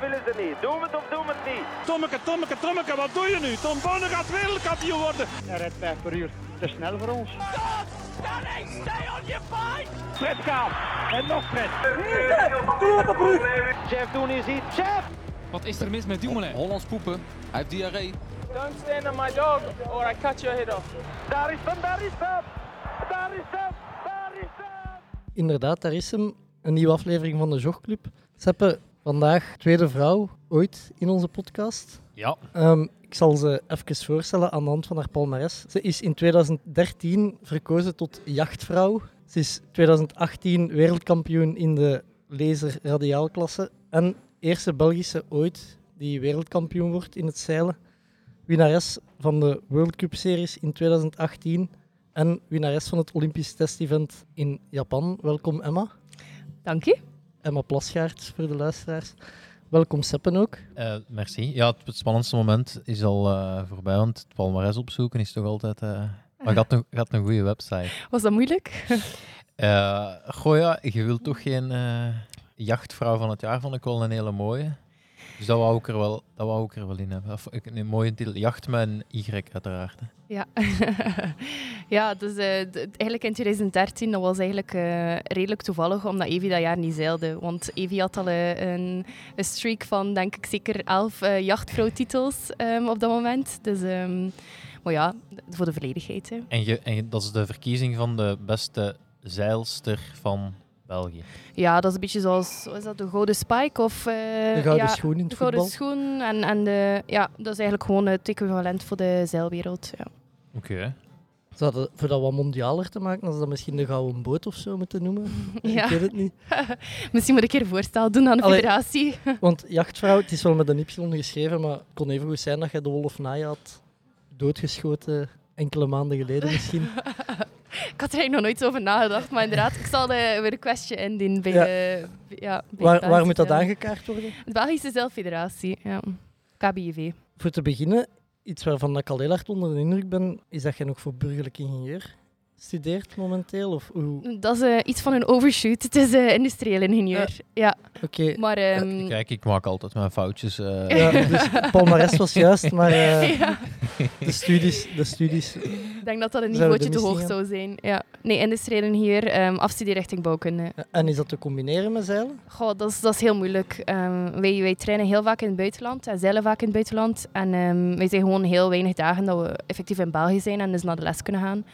willen ze niet. Doen we het of doen we het niet? Tommeke, Tommeke, Tommeke, wat doe je nu? Tom Bonne gaat wereldkampioen worden. Hij rijdt 5 per uur. Te snel voor ons. Fred gaat. En nog Fred. Chef, doen is iets. Chef! Wat is er mis met Dumoulin? Hollands poepen. Hij heeft diarree. Don't stand on my dog or I cut your head off. Daar is hem, daar is hem! Daar is hem, daar is hem! Inderdaad, daar is hem. Een nieuwe aflevering van de Jogclub. Seppe, vandaag tweede vrouw ooit in onze podcast. Ja. Ehm, ik zal ze even voorstellen aan de hand van haar palmares. Ze is in 2013 verkozen tot jachtvrouw. Ze is 2018 wereldkampioen in de laser radiaalklasse. En eerste Belgische ooit die wereldkampioen wordt in het zeilen. Winnares van de World Cup Series in 2018 en winnares van het Olympisch testevent in Japan. Welkom Emma. Dank je. Emma Plasgaard voor de luisteraars. Welkom Seppen ook. Eh, merci. Ja, het, het spannendste moment is al eh, voorbij, want het palmarès opzoeken is toch altijd... eh maar gaat een, gaat een goede website. Was dat moeilijk? Eh goh ja, je wilt toch geen eh, jachtvrouw van het jaar, vond ik wel een hele mooie. Dus dat wou ik er wel, dat wou ik er wel in hebben. Of, een mooie titel. Jacht met een Y uiteraard. hè. ja. ja, dus eh, eigenlijk in 2013, dat was eigenlijk eh, redelijk toevallig, omdat Evie dat jaar niet zeilde. Want Evie had al eh, een, een streak van, denk ik, zeker elf jachtvrouwtitels ehm, op dat moment. Dus, ehm, maar ja, voor de volledigheid. Hè. En, je, en je- dat is de verkiezing van de beste zeilster van België. Ja, dat is een beetje zoals, wat is dat, de Gouden Spike? Of, eh, De gouden ja, schoen in het De gouden voetbal. schoen. En, en de, ja, dat is eigenlijk gewoon het equivalent voor de zeilwereld. Ja. Oké. Zou dat, voor dat wat mondialer te maken, als dat misschien de gouden boot of zo moeten noemen? Ja. Ik weet het niet. Misschien moet ik een voorstel doen aan de Allee. federatie. Want jachtvrouw, het is wel met een Y geschreven, maar het kon even goed zijn dat je de Wolf Naaien had doodgeschoten enkele maanden geleden misschien. Ik had er eigenlijk nog nooit over nagedacht, maar inderdaad, ik zal de requestje indienen bij Ja. de... Ja, bij waar, moet dat aangekaart worden? De Belgische Zeilfederatie, ja. KBIV. Voor te beginnen, iets waarvan ik al heel hard onder de indruk ben, is dat je nog voor burgerlijk ingenieur studeert momenteel? Of hoe? Dat is eh, iets van een overshoot. Het is eh, industrieel ingenieur. Ja, Oké. maar... ehm, Kijk, ik maak altijd mijn foutjes. eh. Ja, dus palmarès was juist, maar eh, ja, de studies, de studies. ik denk dat dat een niveautje de te hoog zou zijn. Ja. Nee, industrieel ingenieur, ehm afstudeerrichting bouwkunde. En is dat te combineren met zeilen? Goh, dat is, dat is heel moeilijk. Ehm, wij, wij trainen heel vaak in het buitenland en zeilen vaak in het buitenland. En ehm, wij zijn gewoon heel weinig dagen dat we effectief in België zijn en dus naar de les kunnen gaan.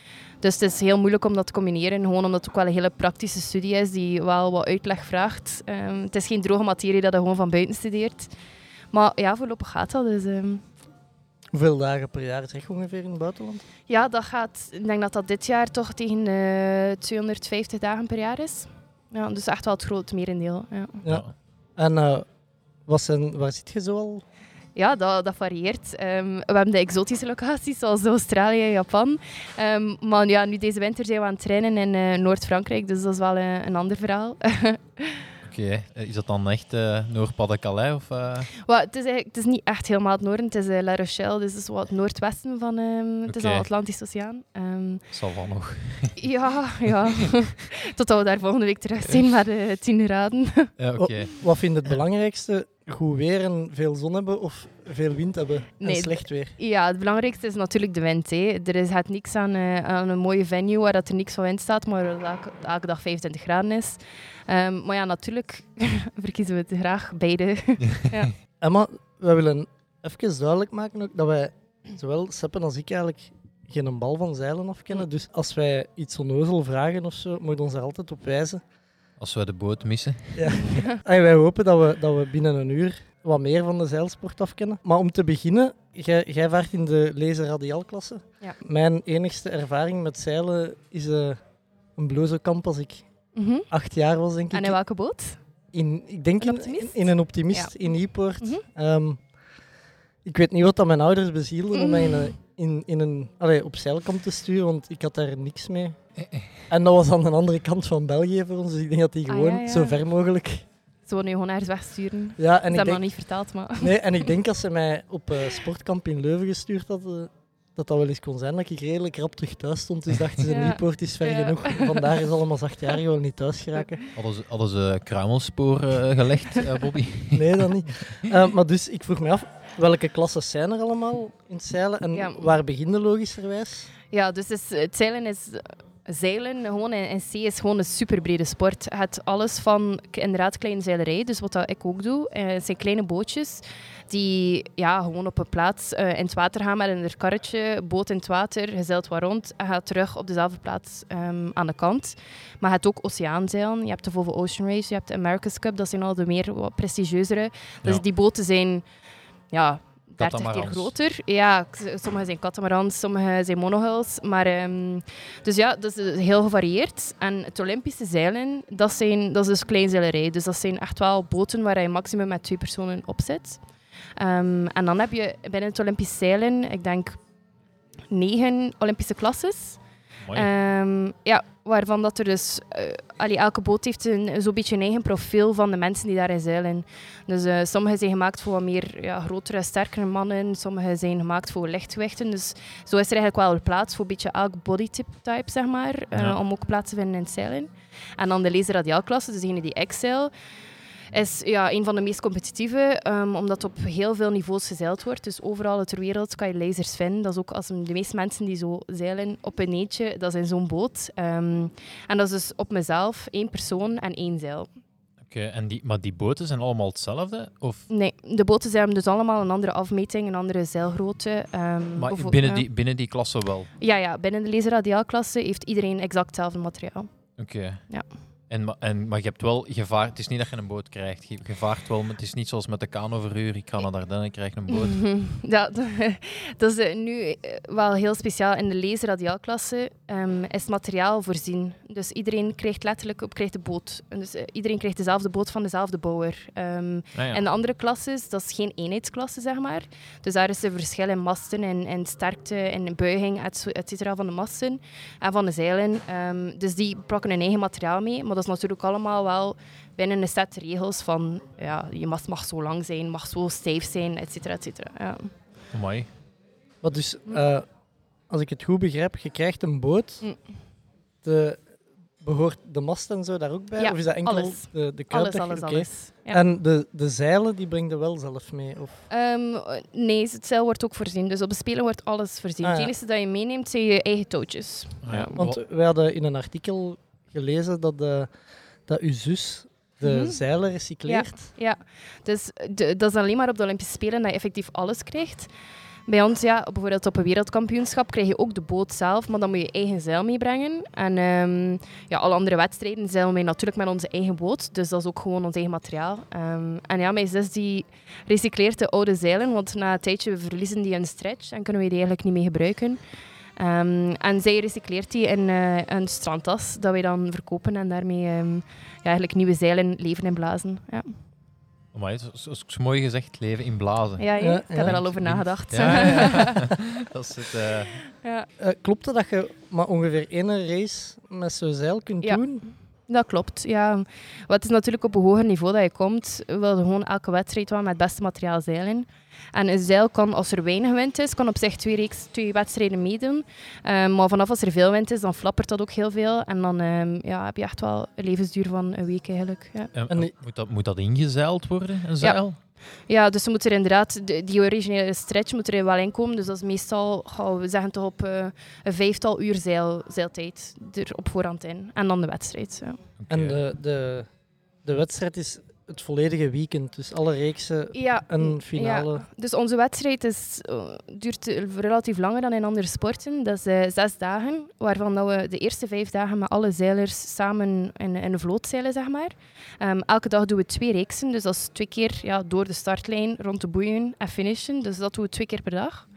Dus het is heel moeilijk om dat te combineren, gewoon omdat het ook wel een hele praktische studie is die wel wat uitleg vraagt. Ehm, het is geen droge materie dat je gewoon van buiten studeert. Maar ja, voorlopig gaat dat. Dus, ehm, Hoeveel dagen per jaar zeg je ongeveer in het buitenland? ja, dat gaat, ik denk dat dat dit jaar toch tegen eh 250 dagen per jaar is. Ja, dus echt wel het grote merendeel. Ja. Ja. En eh, wat zijn, waar zit je zo al? Ja, dat, dat varieert. Ehm, we hebben de exotische locaties, zoals Australië en Japan. Ehm, maar ja, nu deze winter zijn we aan het trainen in eh, Noord-Frankrijk, dus dat is wel eh, een ander verhaal. Oké, eh, is dat dan echt eh Noord-Pas-de-Calais? Of, eh? Wel, het, is eigenlijk, het is niet echt helemaal het noorden, het is eh, La Rochelle, dus het is wat het noordwesten van ehm, het is al Atlantische Oceaan. Ehm, Zal wel nog. ja, ja. Totdat we daar volgende week terug zijn met eh 10 graden. Ja, oké. Wat vind je het belangrijkste? Goed weer en veel zon hebben of veel wind hebben Nee, en slecht weer? Ja, het belangrijkste is natuurlijk de wind. Hè. Er is het niks aan, eh, aan een mooie venue waar dat er niks van wind staat, maar waar elke, elke dag 25 graden is. Ehm, maar ja, natuurlijk verkiezen we het graag beide. Emma, wij willen even duidelijk maken ook dat wij, zowel Seppen als ik eigenlijk, geen bal van zeilen afkennen. Dus als wij iets onnozel vragen of zo, moet je ons er altijd op wijzen. Als we de boot missen. En wij hopen dat we, dat we binnen een uur wat meer van de zeilsport afkennen. Maar om te beginnen, jij, jij vaart in de laser radiaalklasse. Ja. Mijn enigste ervaring met zeilen is eh, een blozekamp als ik Mhm. acht jaar was, denk ik. En in welke boot? In, ik denk Een in, een optimist in Niepoort. Mhm. Ehm, ik weet niet wat dat mijn ouders bezielden om Mm. mij in een, in, in een, allee, op zeilkamp te sturen, want ik had daar niks mee. En dat was aan de andere kant van België voor ons, dus ik denk dat die Ah, gewoon ja, ja. zo ver mogelijk... Ze willen nu gewoon ergens wegsturen. Ja, en Ze ik hebben denk, nog niet verteld, maar... nee, en ik denk als ze mij op eh, sportkamp in Leuven gestuurd hadden, dat dat wel eens kon zijn dat ik redelijk rap terug thuis stond. Dus dachten ze, Ja. Nieuwpoort is ver Ja. genoeg. Vandaar is allemaal achtjarigen wel niet thuis geraken. Hadden ze, hadden ze kruimelspoor eh, gelegd, eh, Bobby? Nee, dat niet. Eh, maar dus, ik vroeg me af, welke klassen zijn er allemaal in het zeilen? En Ja. waar beginnen logischerwijs? Ja, dus het zeilen is... Zeilen gewoon in, zee is gewoon een superbrede sport. Je hebt alles van inderdaad kleine zeilerij, dus wat dat ik ook doe. Eh, het zijn kleine bootjes die ja, gewoon op een plaats eh, in het water gaan met een karretje, boot in het water, je zeilt wat rond en gaat terug op dezelfde plaats ehm, aan de kant. Maar je hebt ook oceaanzeilen, je hebt de Volvo Ocean Race, je hebt de America's Cup, dat zijn al de meer wat prestigieuzere. Dus Ja. die boten zijn ja, 30 keer groter. Ja, sommige zijn catamarans, sommige zijn monohulls. Maar, ehm, dus ja, dat is heel gevarieerd. En het Olympische zeilen, dat, zijn, dat is dus kleinzeilerij. Dus dat zijn echt wel boten waar je maximum met twee personen op zit. Um, en dan heb je binnen het Olympisch zeilen, ik denk, negen Olympische klasses. Um, ja, waarvan dat er dus... Uh, allee, elke boot heeft een, zo'n beetje een eigen profiel van de mensen die daarin zeilen. Dus uh, sommige zijn gemaakt voor wat meer ja, grotere, sterkere mannen. Sommige zijn gemaakt voor lichtgewichten. Dus zo is er eigenlijk wel plaats voor een beetje elk bodytype, type, zeg maar. Uh, Ja. Om ook plaats te vinden in het zeilen. En dan de laserradiaalklasse, dus degene die ik zeil is ja, een van de meest competitieve, um, omdat op heel veel niveaus gezeild wordt. Dus overal ter wereld kan je lasers vinden. Dat is ook als de meeste mensen die zo zeilen op een eentje, dat is in zo'n boot. Um, en dat is dus op mezelf, één persoon en één zeil. Oké, en die, maar die boten zijn allemaal hetzelfde? Of, Nee, de boten zijn dus allemaal een andere afmeting, een andere zeilgrootte. Um, maar binnen die, binnen die klasse wel? Ja, ja, binnen de laserradiaalklasse heeft iedereen exact hetzelfde materiaal. Oké. Ja. En, en, maar je hebt wel gevaar. Het is niet dat je een boot krijgt. Je, je vaart wel, maar het is niet zoals met de kanoverhuur. Ik ga naar Dardenne en krijg een boot. Ja, dat, is eh, nu eh, wel heel speciaal. In de laserradiaalklasse um, is materiaal voorzien. Dus iedereen krijgt letterlijk op, krijgt de boot. Dus, uh, iedereen krijgt dezelfde boot van dezelfde bouwer. Um, Ah, ja. En de andere klasses, dat is geen eenheidsklasse, zeg maar. Dus daar is er verschil in masten en, en sterkte en buiging, et, et cetera, van de masten en van de zeilen. Um, dus die pakken hun eigen materiaal mee. Maar dat is natuurlijk allemaal wel binnen een set regels van ja, je mast mag zo lang zijn, mag zo stijf zijn, et cetera, et cetera. Ja. Amai. Maar dus, uh, als ik het goed begrijp, je krijgt een boot. Mm. De, behoort de mast en zo daar ook bij? Ja, of is dat enkel alles. de, de? Alles, alles, alles. Ja. En de, de zeilen, die breng je wel zelf mee? Of? Um, nee, het zeil wordt ook voorzien. Dus op de spelen wordt alles voorzien. Ah, ja. Het enige dat je meeneemt, zijn je eigen touwtjes. Ah, ja. Want Wa- wij hadden in een artikel gelezen dat, de, dat uw zus de Mhm. zeilen recycleert. Ja, dus de, dat is alleen maar op de Olympische Spelen dat je effectief alles krijgt. Bij ons, ja, bijvoorbeeld op een wereldkampioenschap, krijg je ook de boot zelf, maar dan moet je je eigen zeil meebrengen. En ehm, ja, alle andere wedstrijden zeilen wij natuurlijk met onze eigen boot, dus dat is ook gewoon ons eigen materiaal. Ehm, en ja, mijn zus die recycleert de oude zeilen, want na een tijdje verliezen die een stretch en kunnen we die eigenlijk niet meer gebruiken. Ehm, en zij recycleert die in eh, een strandtas dat wij dan verkopen en daarmee ehm, ja, eigenlijk nieuwe zeilen leven en blazen. Ja. Amai, dat is, mooi gezegd, leven in blazen. Ja, ja, Ja, ik heb er al over nagedacht. Ja, ja, ja. dat is het. eh, Ja, Eh, klopt het dat je maar ongeveer één race met zo'n zeil kunt Ja. doen? Dat klopt. Ja. Het is natuurlijk op een hoger niveau dat je komt, wil je gewoon elke wedstrijd wel met het beste materiaal zeilen. En een zeil kan, als er weinig wind is, kan op zich twee, reeks, twee wedstrijden meedoen. Ehm, maar vanaf als er veel wind is, dan flappert dat ook heel veel. En dan ehm, ja, heb je echt wel een levensduur van een week eigenlijk. Ja. en- moet, dat, moet dat ingezeild worden, een zeil? Ja, dus ze moeten er inderdaad, de- die originele stretch moet er wel in komen. Dus dat is meestal, gaan we zeggen toch op eh, een vijftal uur zeil, zeiltijd er op voorhand in. En dan de wedstrijd. Ja. En de, de, de wedstrijd is het volledige weekend, dus alle reeksen Ja, en finale. ja. Dus onze wedstrijd is, eh, duurt eh, relatief langer dan in andere sporten. Dat is eh, zes dagen, waarvan dat we de eerste vijf dagen met alle zeilers samen in, in een vloot zeilen, zeg maar. Ehm, elke dag doen we twee reeksen, dus dat is twee keer ja, door de startlijn, rond de boeien en finishen. Dus dat doen we twee keer per dag.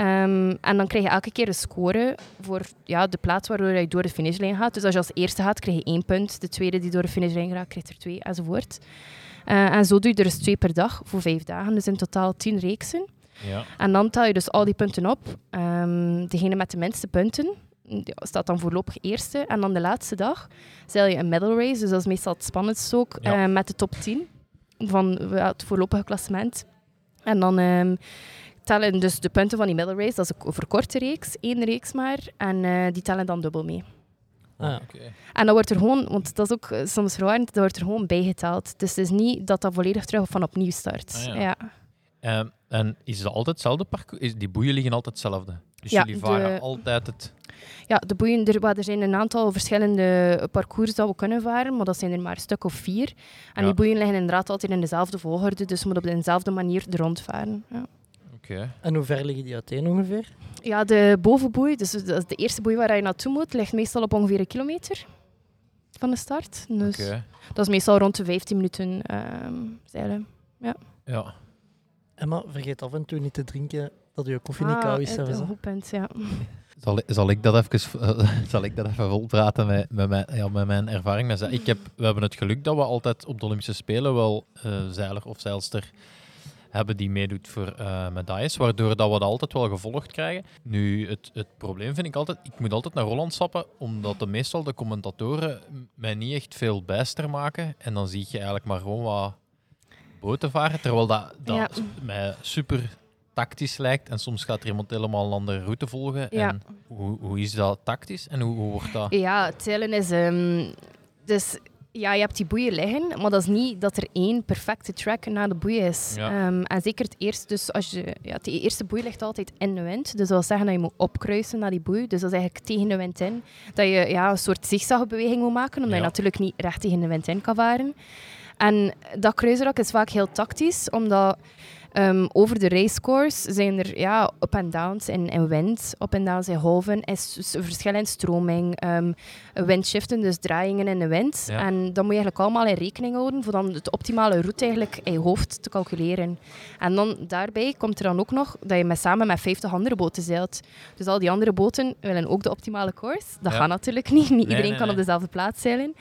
Ehm, en dan krijg je elke keer een score voor ja, de plaats waardoor je door de finishlijn gaat. Dus als je als eerste gaat, krijg je één punt. De tweede die door de finishlijn gaat, krijgt er twee, enzovoort. Eh, en zo doe je er dus twee per dag voor vijf dagen. Dus in totaal tien reeksen. Ja. En dan tel je dus al die punten op. Ehm, degene met de minste punten die staat dan voorlopig eerste. En dan de laatste dag zeil je een medal race. Dus dat is meestal het spannendste ook. Ja. eh, met de top 10 van het voorlopige klassement. En dan ehm, tellen dus de punten van die middle race, dat is een verkorte reeks, één reeks maar, en eh, die tellen dan dubbel mee. Ah, Oké. En dat wordt er gewoon, want dat is ook eh, soms verwarrend, dat wordt er gewoon bijgeteld. Dus het is niet dat dat volledig terug van opnieuw start. Ah, ja. ja. Ehm, en is dat altijd hetzelfde parcours? Is, die boeien liggen altijd hetzelfde? Dus Ja, jullie varen de- altijd het... Ja, de boeien, er, er zijn een aantal verschillende parcours dat we kunnen varen, maar dat zijn er maar een stuk of vier. En Ja. die boeien liggen inderdaad altijd in dezelfde volgorde, dus je moet op dezelfde manier er rondvaren. Ja. Oké. En hoe ver liggen die uiteen ongeveer? ja, de bovenboei, dus dat is de eerste boei waar je naartoe moet, ligt meestal op ongeveer een kilometer van de start. Dus Oké. dat is meestal rond de 15 minuten ehm, zeilen. Ja. Emma, vergeet af en toe niet te drinken dat je koffie niet Ah, koud is. een goed punt, ja. Zal, zal, ik dat even, zal ik dat even volpraten met, met, mijn, ja, met mijn ervaring? Ik heb, we hebben het geluk dat we altijd op de Olympische Spelen wel eh, zeiler of zeilster hebben die meedoet voor eh, medailles, waardoor dat we dat altijd wel gevolgd krijgen. Nu, het, het probleem vind ik altijd, ik moet altijd naar Holland stappen, omdat de, meestal de commentatoren mij niet echt veel bijster maken. En dan zie je eigenlijk maar gewoon wat boten varen, terwijl dat, dat Ja. mij super tactisch lijkt. En soms gaat er iemand helemaal een andere route volgen. Ja. En hoe, hoe is dat tactisch en hoe, hoe wordt dat? Ja, het zeilen is... ehm, dus ja, je hebt die boeien liggen, maar dat is niet dat er één perfecte track naar de boei is. Ja. Ehm, en zeker het eerste, dus als je, ja, de eerste boei ligt altijd in de wind. Dus dat wil zeggen dat je moet opkruisen naar die boei. Dus dat is eigenlijk tegen de wind in. Dat je ja, een soort zigzagbeweging moet maken, omdat Ja. je natuurlijk niet recht tegen de wind in kan varen. En dat kruisrak is vaak heel tactisch, omdat ehm, over de racecourse zijn er ja, up en downs in, in wind, up en downs in golven, en verschil in stroming, ehm windshiften, dus draaiingen in de wind. Ja. En dat moet je eigenlijk allemaal in rekening houden voor dan de optimale route eigenlijk in je hoofd te calculeren. En dan daarbij komt er dan ook nog dat je met, samen met 50 andere boten zeilt. Dus al die andere boten willen ook de optimale course. Dat Ja. gaat natuurlijk niet. Niet iedereen nee, kan nee. op dezelfde plaats zeilen.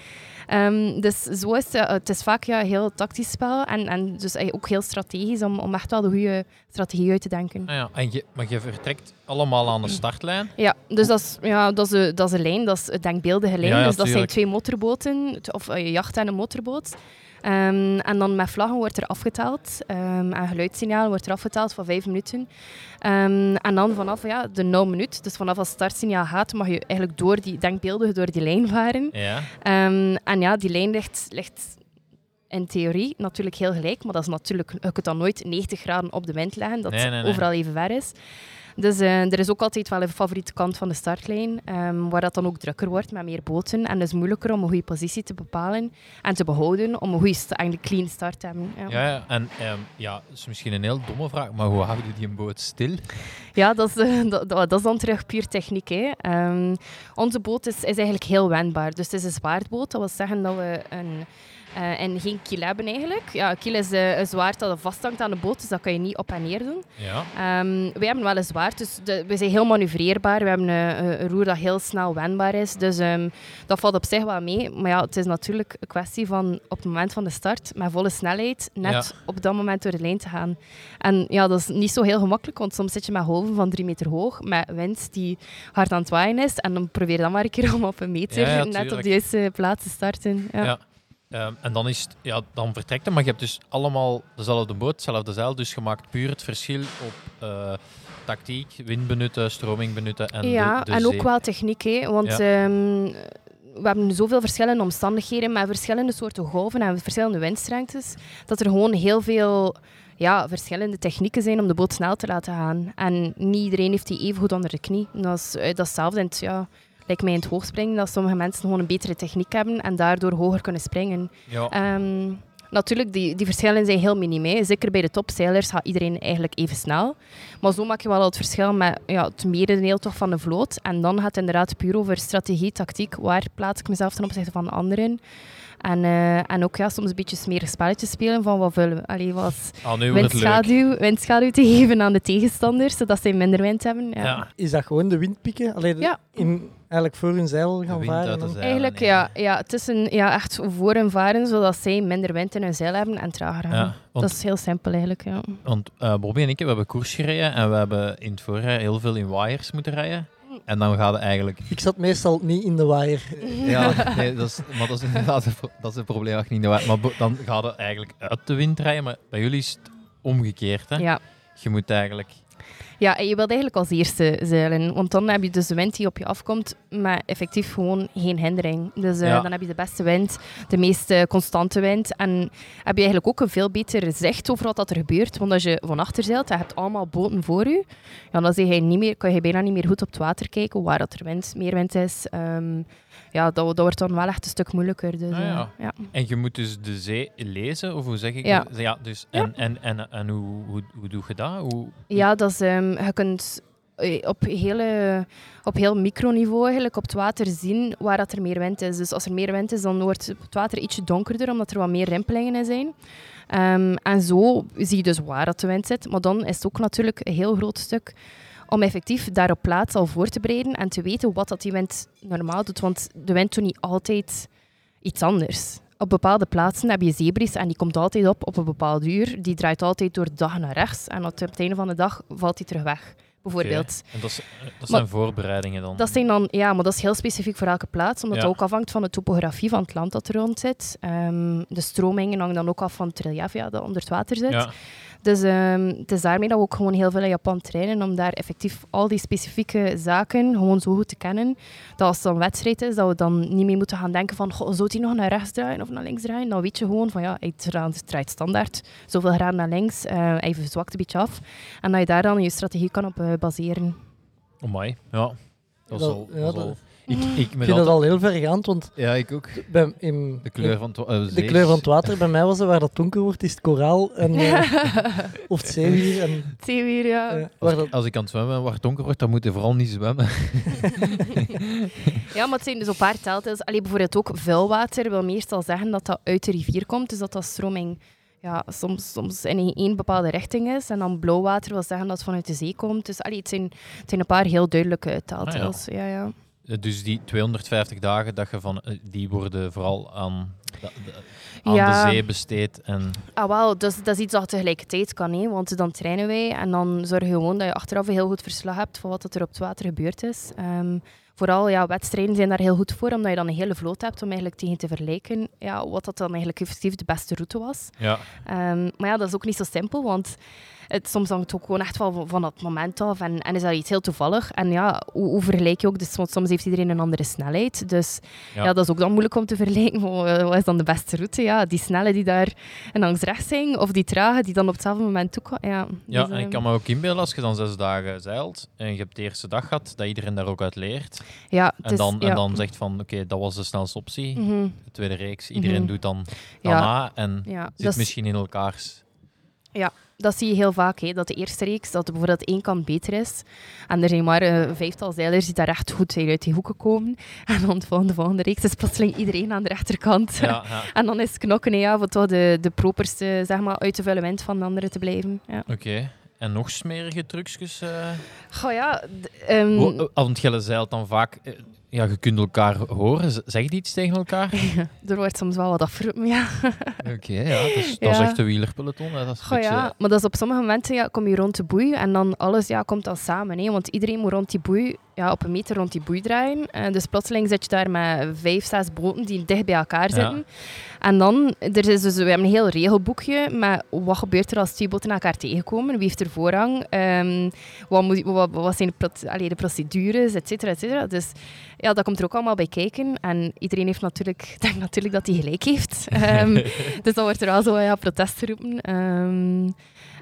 Ehm, dus zo is het, het is vaak ja, heel tactisch spel en, en dus eh, ook heel strategisch om, om echt wel de goede strategie uit te denken. Ah ja, en je, maar je vertrekt allemaal aan de startlijn. Ja, dus dat is, ja, dat, is een, dat is een lijn, dat is een denkbeeldige lijn. Ja, ja, dus dat zijn twee motorboten, of een jacht en een motorboot. Ehm, en dan met vlaggen wordt er afgeteld. Ehm en geluidssignaal wordt er afgeteld van vijf minuten. Ehm, en dan vanaf ja, de nul minuut, dus vanaf als het startsignaal gaat, mag je eigenlijk door die denkbeeldige door die lijn varen. Ja. En ja, die lijn ligt, ligt in theorie natuurlijk heel gelijk, maar dat is natuurlijk, je kunt dan nooit 90 graden op de wind leggen, dat Nee, het nee, nee. overal even ver is. Dus eh, er is ook altijd wel een favoriete kant van de startlijn, ehm, waar dat dan ook drukker wordt met meer boten. En het is moeilijker om een goede positie te bepalen en te behouden, om een goede, eigenlijk clean start te hebben. Ja, Ja, ja. en ehm, ja, dat is misschien een heel domme vraag, maar hoe houden die een boot stil? Ja, dat is, eh, dat, dat dat is dan terug puur techniek. Hè. Ehm, onze boot is, is eigenlijk heel wendbaar. Dus het is een zwaardboot. Dat wil zeggen dat we een, eh, en geen kiel hebben eigenlijk. Ja, een kiel is eh, een zwaard dat vasthangt aan de boot, dus dat kan je niet op en neer doen. Ja. Ehm, wij hebben wel een zwaard, dus de- we zijn heel manoeuvreerbaar. We hebben een, een roer dat heel snel wendbaar is. Dus ehm, dat valt op zich wel mee. Maar ja, het is natuurlijk een kwestie van op het moment van de start met volle snelheid net Ja. op dat moment door de lijn te gaan. En ja, dat is niet zo heel gemakkelijk, want soms zit je met golven van drie meter hoog, met wind die hard aan het waaien is. En dan probeer dan maar een keer om op een meter Ja, net op de juiste plaats te starten. Ja. Ehm, en dan, is het, ja, dan vertrekt het, maar je hebt dus allemaal dezelfde boot, dezelfde zeil, dus je maakt puur het verschil op eh, tactiek, wind benutten, stroming benutten en ja, de, de en ook wel techniek. Hè, want Ja. ehm, we hebben zoveel verschillende omstandigheden met verschillende soorten golven en verschillende windstrengtes, dat er gewoon heel veel ja, verschillende technieken zijn om de boot snel te laten gaan. En niet iedereen heeft die even goed onder de knie. Dat is, eh, dat is hetzelfde in het, ja, lijkt mij in het hoogspringen, dat sommige mensen gewoon een betere techniek hebben en daardoor hoger kunnen springen. Ja. Ehm, natuurlijk, die, die verschillen zijn heel minim. hè. Zeker bij de topzeilers gaat iedereen eigenlijk even snel. Maar zo maak je wel het verschil met ja, het merendeel toch van de vloot. En dan gaat het inderdaad puur over strategie, tactiek. Waar plaats ik mezelf ten opzichte van de anderen? En, eh, en ook ja, soms een beetje smerige spelletjes spelen van wat willen we. Allee, wat Ah, windschaduw, windschaduw te geven aan de tegenstanders, zodat zij minder wind hebben. Ja. Ja. Is dat gewoon de windpieken? Alleen Ja. in, eigenlijk voor hun zeil gaan varen? Eigenlijk, ja, ja, het is een, ja, echt voor en varen, zodat zij minder wind in hun zeil hebben en trager gaan. Ja, want, Dat is heel simpel eigenlijk, ja. want eh, Bobby en ik we hebben koers gereden en we hebben in het voorjaar heel veel in wires moeten rijden. En dan gaat het eigenlijk... Ik zat meestal niet in de waaier. Ja, nee, dat is, maar dat is inderdaad een, pro- dat is een probleem dat je niet in de Maar dan gaat het eigenlijk uit de wind rijden. Maar bij jullie is het omgekeerd. Hè? Ja, Je moet eigenlijk Ja, en je wilt eigenlijk als eerste zeilen. Want dan heb je dus de wind die op je afkomt, maar effectief gewoon geen hindering. Dus eh, Ja. dan heb je de beste wind, de meest eh, constante wind. En heb je eigenlijk ook een veel beter zicht over wat dat er gebeurt. Want als je van achter zeilt je hebt allemaal boten voor je, ja, dan zie je niet meer, kan je bijna niet meer goed op het water kijken waar dat er wind, meer wind is. Ehm, ja, dat, dat wordt dan wel echt een stuk moeilijker. Dus, Ah, ja. eh, ja. En je moet dus de zee lezen, of hoe zeg ik Ja. dat? Ja, dus, en, en, en, en hoe, hoe, hoe doe je dat? Hoe, Ja, dat is, ehm, je kunt eh, op, hele, op heel microniveau eigenlijk op het water zien waar dat er meer wind is. Dus als er meer wind is, dan wordt het water ietsje donkerder, omdat er wat meer rimpelingen in zijn. Ehm, en zo zie je dus waar dat de wind zit. Maar dan is het ook natuurlijk een heel groot stuk om effectief daar op plaats al voor te bereiden en te weten wat dat die wind normaal doet. Want de wind doet niet altijd iets anders. Op bepaalde plaatsen heb je zeebries en die komt altijd op op een bepaald uur. Die draait altijd door de dag naar rechts en op het einde van de dag valt die terug weg. Bijvoorbeeld. En dat, is- dat Maar- zijn voorbereidingen dan? Dat zijn dan, ja, maar dat is heel specifiek voor elke plaats, omdat Ja. het ook afhangt van de topografie van het land dat er rond zit. Ehm, de stromingen hangen dan ook af van het relief ja, dat onder het water zit. Ja. Dus ehm, het is daarmee dat we ook gewoon heel veel in Japan trainen, om daar effectief al die specifieke zaken gewoon zo goed te kennen, dat als het dan wedstrijd is, dat we dan niet meer moeten gaan denken van, goh, zou hij nog naar rechts draaien of naar links draaien? Dan weet je gewoon van, ja, hij draait, draait standaard zoveel graden naar links, eh hij verzwakt een beetje af. En dat je daar dan je strategie kan op eh, baseren. Amai, ja. Dat is Dat- al... ja, dat is Ik, ik, Ik vind dat al heel vergaand, want Ja, ik ook. bij, in, De kleur van eh, de kleur van het water bij mij was het waar dat donker wordt, is het koraal en, eh, of het zeewier. En, Zeewier, ja. Als, ik- dat, als ik aan het zwemmen ben waar het donker wordt, dan moet je vooral niet zwemmen. Ja, maar het zijn dus een paar teltels. Allee, bijvoorbeeld ook vuilwater wil meestal zeggen dat dat uit de rivier komt. Dus dat dat stroming ja, soms, soms in één bepaalde richting is. En dan blauw water wil zeggen dat het vanuit de zee komt. Dus allee, het, zijn, het zijn een paar heel duidelijke teltels. ja. Ja, Eh, Dus die 250 dagen, dat je van, eh, die worden vooral aan, aan Ja. de zee besteed. En, Ah, wel, dus, dat is iets dat tegelijkertijd kan. Hè? Want dan trainen wij en dan zorg je gewoon dat je achteraf een heel goed verslag hebt van wat er op het water gebeurd is. Ehm, vooral ja, wedstrijden zijn daar heel goed voor, omdat je dan een hele vloot hebt om eigenlijk tegen te vergelijken ja, wat dat dan eigenlijk effectief de beste route was. ja. Ehm, maar ja, dat is ook niet zo simpel, want het, soms hangt het ook gewoon echt wel van, van dat moment af en, en is dat iets heel toevallig. En ja, hoe, hoe vergelijk je ook? Dus, want soms heeft iedereen een andere snelheid. Dus Ja. ja. dat is ook dan moeilijk om te vergelijken. eh, Wat is dan de beste route? Ja, die snelle die daar en langs rechts zijn, of die trage die dan op hetzelfde moment toe kan. Ja, Ja, dus, en ik ehm, kan me ook inbeelden als je dan zes dagen zeilt en je hebt de eerste dag gehad, dat iedereen daar ook uit leert. ja, En is- dan, ja. en dan zegt van, oké, dat was de snelste optie. Mhm. De tweede reeks, iedereen Mhm. doet dan Ja. daarna en Ja, zit misschien in elkaars... dat zie je heel vaak, hè, dat de eerste reeks, dat bijvoorbeeld één kant beter is. En er zijn maar een vijftal zeilers die daar echt goed zijn uit die hoeken komen. En dan de volgende, reeks is plotseling iedereen aan de rechterkant. Ja, ja. En dan is knokken, hè, ja, voor toch de, de properste, zeg maar, uit de vuile wind van de anderen te blijven. Ja. Oké. En nog smerige trucjes? eh Goh, ja... eh, Want zeilt dan vaak... Ja, je kunt elkaar horen. Z- Zeg je iets tegen elkaar? er wordt soms wel wat afgeroepen, ja. Oké, ja. Dat is, dat is Ja. echt een wielerpeloton. Hè. Dat is Goh, beetje- ja. Maar dat is op sommige momenten ja, kom je rond de boei en dan alles ja, komt dan samen. Hè, want iedereen moet rond die boei, ja, op een meter rond die boei draaien. En dus plotseling zit je daar met vijf, zes boten die dicht bij elkaar Ja. zitten. En dan, er is dus, we hebben een heel regelboekje met wat gebeurt er als twee boten elkaar tegenkomen, wie heeft er voorrang, Ehm, wat, moet, wat, wat zijn de, allee, de procedures, et cetera, et cetera. Dus ja, dat komt er ook allemaal bij kijken. En iedereen heeft natuurlijk, denkt natuurlijk dat hij gelijk heeft. Ehm, dus dan wordt er wel zo ja, protest geroepen. Ehm,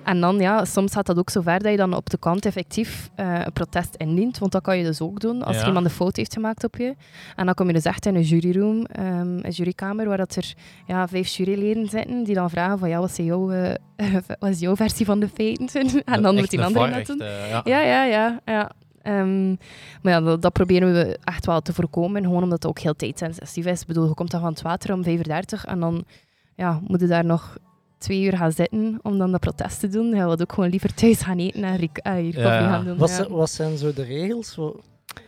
en dan, ja, soms gaat dat ook zo ver dat je dan op de kant effectief eh, een protest indient. Want dat kan je dus ook doen als Ja. iemand een fout heeft gemaakt op je. En dan kom je dus echt in een juryroom, ehm, een jurykamer, waar dat er ja, vijf juryleden zitten die dan vragen van, ja, wat is jouw, eh, wat is jouw versie van de feiten? en dan moet die andere dat doen. ja. Ja, ja, ja. ja. Ehm, maar ja, dat, dat proberen we echt wel te voorkomen. Gewoon omdat het ook heel tijdsintensief is. Ik bedoel, je komt dan van het water om 35 en dan ja, moet je daar nog twee uur gaan zitten om dan dat protest te doen. Je wilt ook gewoon liever thuis gaan eten en eh, hier koffie Ja. gaan doen. wat, ja. wat zijn zo de regels? Wat,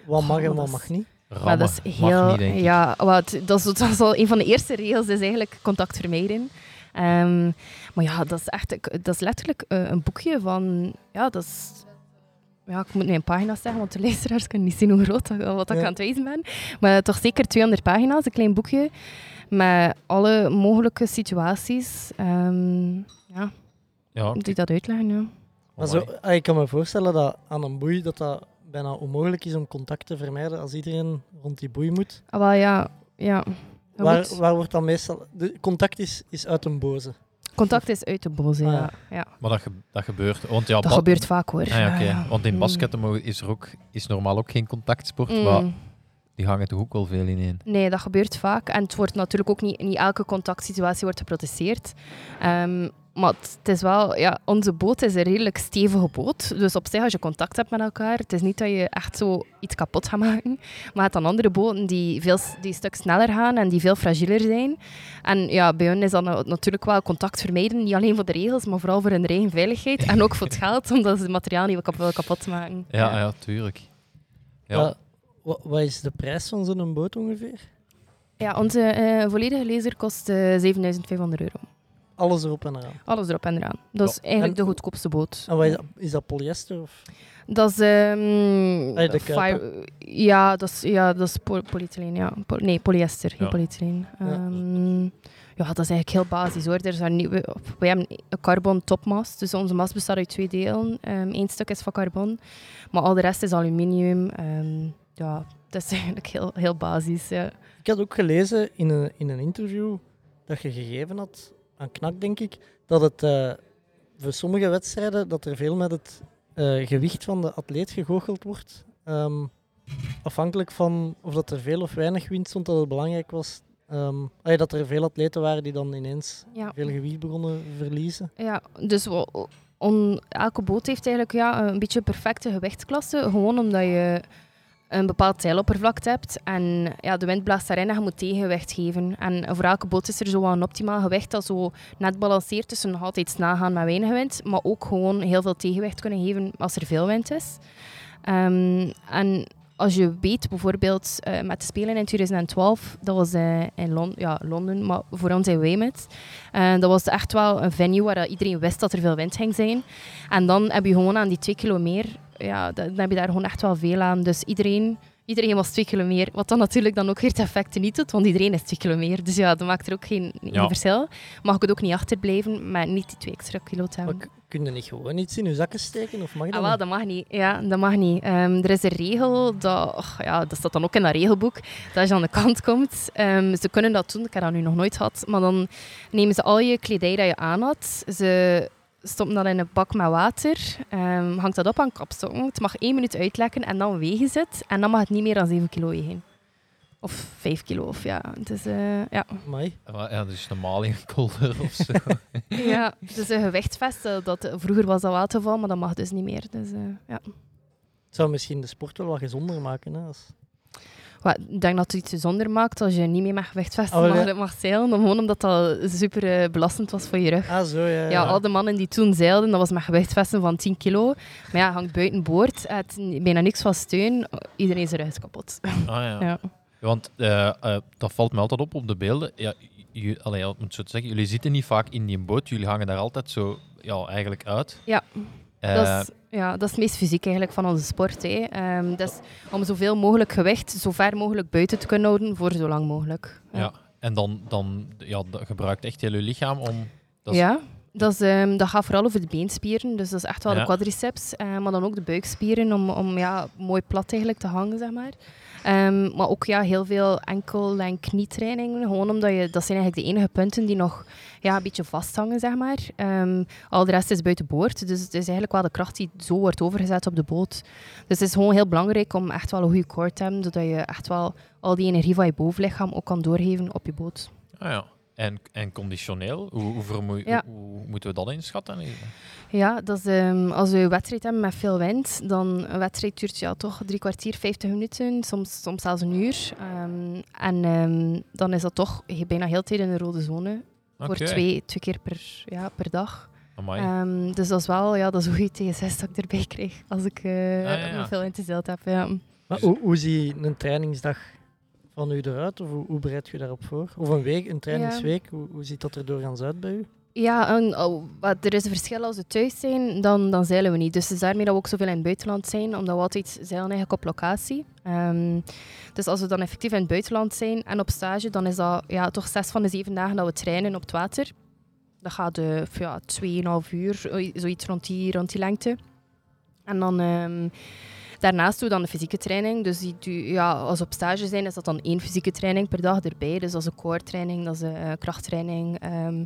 wat mag en wat mag niet? Maar dat is mag heel... niet, ja, wat, dat, is, dat is al een van de eerste regels, is eigenlijk contact vermijden. Ehm, maar ja, dat is echt... Dat is letterlijk eh, een boekje van... Ja, dat is... Ja, ik moet nu een pagina zeggen, want de luisteraars kunnen niet zien hoe groot dat, wat ik Ja. aan het wijzen ben. Maar toch zeker 200 pagina's, een klein boekje. Met alle mogelijke situaties. ehm, ja, Ja, die dat uitleggen, ja. Maar zo, ah, ik kan me voorstellen dat aan een boei dat dat bijna onmogelijk is om contact te vermijden als iedereen rond die boei moet. Ah, wel, ja. ja. Waar, waar wordt dan meestal... De contact is, is uit een boze. Contact is uit de boze, Ah, ja. ja. Maar dat, ge- dat gebeurt. Want ja, Dat gebeurt vaak hoor. Ah, ja, oké. Ja. Want in Mm. basketten is er ook is normaal ook geen contactsport, Mm. maar die hangen toch ook wel veel ineen. Nee, dat gebeurt vaak. En het wordt natuurlijk ook niet, niet elke contactsituatie wordt geprotesteerd. Ehm, maar het het is wel, ja, onze boot is een redelijk stevige boot. Dus op zich, als je contact hebt met elkaar, het is niet dat je echt zo iets kapot gaat maken. Maar je hebt dan andere boten die, veel, die een stuk sneller gaan en die veel fragieler zijn. En ja, bij hun is dan na- natuurlijk wel contact vermijden. Niet alleen voor de regels, maar vooral voor hun eigen veiligheid. En ook voor het geld, omdat ze het materiaal niet kap- willen kapot maken. Ja, ja. tuurlijk. Ja. Wat is de prijs van zo'n boot ongeveer? Ja, onze eh, volledige laser kost eh 7500 euro. Alles erop en eraan. Alles erop en eraan. Dat is eigenlijk En- de goedkoopste boot. En wat is, dat, is dat polyester? Of? Dat is... ehm, de fire- ja, dat is, ja, dat is po polyethylene. Ja. Po- nee, polyester, geen Ja. polyethylene. Ja. Ehm, ja, dat is eigenlijk heel basis hoor. Er zijn nieuwe, wij hebben een carbon topmast. Dus onze mast bestaat uit twee delen. Eén stuk is van carbon, maar al de rest is aluminium. Ja, dat is eigenlijk heel, heel basis. Ja. Ik had ook gelezen in een, in een interview dat je gegeven had aan Knak, denk ik, dat het eh, voor sommige wedstrijden dat er veel met het eh, gewicht van de atleet gegoocheld wordt. Ehm, afhankelijk van of dat er veel of weinig wind stond, dat het belangrijk was ehm, dat er veel atleten waren die dan ineens Ja. veel gewicht begonnen verliezen. Ja, dus on, elke boot heeft eigenlijk ja, een beetje een perfecte gewichtsklasse. Gewoon omdat je een bepaald zeiloppervlak hebt. En ja, de wind blaast daarin en je moet tegengewicht geven. En voor elke boot is er zo een optimaal gewicht dat zo net balanceert tussen nog altijd snel gaan met weinig wind, maar ook gewoon heel veel tegenwicht kunnen geven als er veel wind is. Ehm, en als je weet, bijvoorbeeld eh, met de Spelen in 2012, dat was eh, in ja, Londen, maar voor ons in Weymouth. Eh, dat was echt wel een venue waar iedereen wist dat er veel wind ging zijn. En dan heb je gewoon aan die twee kilo meer, ja, dan heb je daar gewoon echt wel veel aan. Dus iedereen, iedereen was twee kilo meer. Wat dan natuurlijk dan ook weer het effect niet doet, want iedereen is twee kilo meer. Dus ja, dat maakt er ook geen, geen Ja. verschil. Mag ik het ook niet achterblijven, maar niet die twee extra kilo te hebben. Kun je niet gewoon iets in je zakken steken? Of mag dat Ah, wel, dat mag niet. Ja, dat mag niet. Ehm, er is een regel, dat, ja, dat staat dan ook in dat regelboek, dat als je aan de kant komt, ehm, ze kunnen dat doen, ik heb dat nu nog nooit gehad, maar dan nemen ze al je kledij dat je aan had, ze stoppen dat in een bak met water, ehm, hangt dat op aan kapstokken, het mag één minuut uitlekken en dan wegen ze het, en dan mag het niet meer dan 7 kilo wegen. Of 5 kilo, of ja. Dus, eh, ja. Amai. Maar Ja, dus normaal in kolder of zo. ja, het is een gewichtsvest, eh, dat, vroeger was dat wel het geval, maar dat mag dus niet meer. Dus, eh, ja. Het zou misschien de sport wel wat gezonder maken. Hè, als... Wel, Ik denk dat het iets gezonder maakt als je niet meer met gewichtvesten Oh, mag, ja. mag zeilen. Gewoon omdat dat super eh, belastend was voor je rug. Ah, zo, ja. Ja, ja. al de mannen die toen zeilden, dat was met gewichtvesten van 10 kilo. Maar ja, hangt buiten boord, het bijna niks van steun. Iedereen zijn rug is kapot. Ah, ja. Ja. Want eh, eh, dat valt me altijd op op de beelden. Ja, allee, ik moet zo te zeggen, jullie zitten niet vaak in die boot. Jullie hangen daar altijd zo ja, eigenlijk uit. Ja. Eh, Dat is, ja, dat is het meest fysiek eigenlijk van onze sport. Hè. Dat is om zoveel mogelijk gewicht zo ver mogelijk buiten te kunnen houden voor zo lang mogelijk. ja. En dan, dan ja, gebruikt echt heel je lichaam om... Dat is- Ja, dat, is, ehm, dat gaat vooral over de beenspieren. Dus dat is echt wel Ja. de quadriceps, eh, maar dan ook de buikspieren om, om ja, mooi plat eigenlijk te hangen, zeg maar. Ehm, maar ook ja, heel veel enkel- en knietrainingen. Gewoon omdat je, dat zijn eigenlijk de enige punten die nog ja, een beetje vasthangen, zeg maar. Ehm, al de rest is buiten boord. Dus het is eigenlijk wel de kracht die zo wordt overgezet op de boot. Dus het is gewoon heel belangrijk om echt wel een goede core te hebben, zodat je echt wel al die energie van je bovenlichaam ook kan doorgeven op je boot. Ah, ja. En, en conditioneel, hoe, hoe, Ja. hoe, hoe moeten we dat inschatten? Ja, dat is, ehm, als we een wedstrijd hebben met veel wind, dan een wedstrijd duurt ja, toch drie kwartier, vijftig minuten, soms, soms zelfs een uur. Ehm, en ehm, dan is dat toch bijna heel tijd in de rode zone, voor twee, twee keer per, ja, per dag. Ehm, dus dat is wel ja, dat is een goede TSS dat ik erbij krijg, als ik eh ja, ja. veel in te heb. Ja. Maar hoe, hoe ziet een trainingsdag van u eruit? Of hoe, hoe bereid je daarop voor? Of een week, een trainingsweek, hoe, hoe ziet dat er doorgaans uit bij u? Ja, en, oh, wat, er is een verschil als we thuis zijn, dan, dan zeilen we niet. Dus het is daarmee dat we ook zoveel in het buitenland zijn, omdat we altijd zeilen eigenlijk op locatie. Ehm, dus als we dan effectief in het buitenland zijn en op stage, dan is dat ja, toch zes van de zeven dagen dat we trainen op het water. dat gaat eh ja, 2,5 uur, zoiets rond die, rond die lengte. En dan ehm, daarnaast doe je dan de fysieke training. Dus die, ja, als op stage zijn, is dat dan één fysieke training per dag erbij. Dus dat is een core training, dat is een eh, krachttraining. ehm,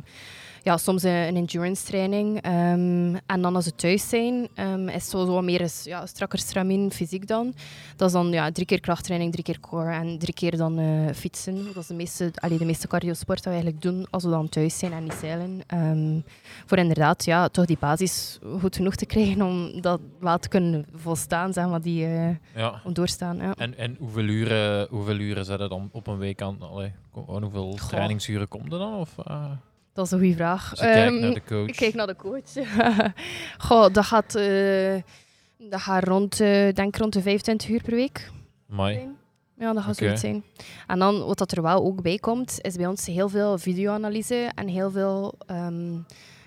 ja, soms een, een endurance training. ehm, en dan als we thuis zijn, ehm, is het zo, zo meer is, ja, strakker stramien, fysiek dan. Dat is dan ja, drie keer krachttraining, drie keer core en drie keer dan eh, fietsen. Dat is de meeste, allee, de meeste cardiosport dat we eigenlijk doen als we dan thuis zijn en niet zeilen. Ehm, voor inderdaad ja, toch die basis goed genoeg te krijgen om dat wel te kunnen volstaan, zeg maar, die, eh, Ja. om doorstaan. Ja. En, en hoeveel uren, hoeveel uren zetten dan op een week aan? Allee, hoeveel Goh. trainingsuren komt er dan? Of, eh, Dat is een goede vraag. kijkt Ehm, naar de coach. Ik kijk naar de coach. Goh, dat gaat, eh, dat gaat rond, eh, denk rond de 25 uur per week. Zijn. Ja, dat gaat Oké. zoiets zijn. En dan, wat dat er wel ook bij komt, is bij ons heel veel videoanalyse en heel veel, ehm,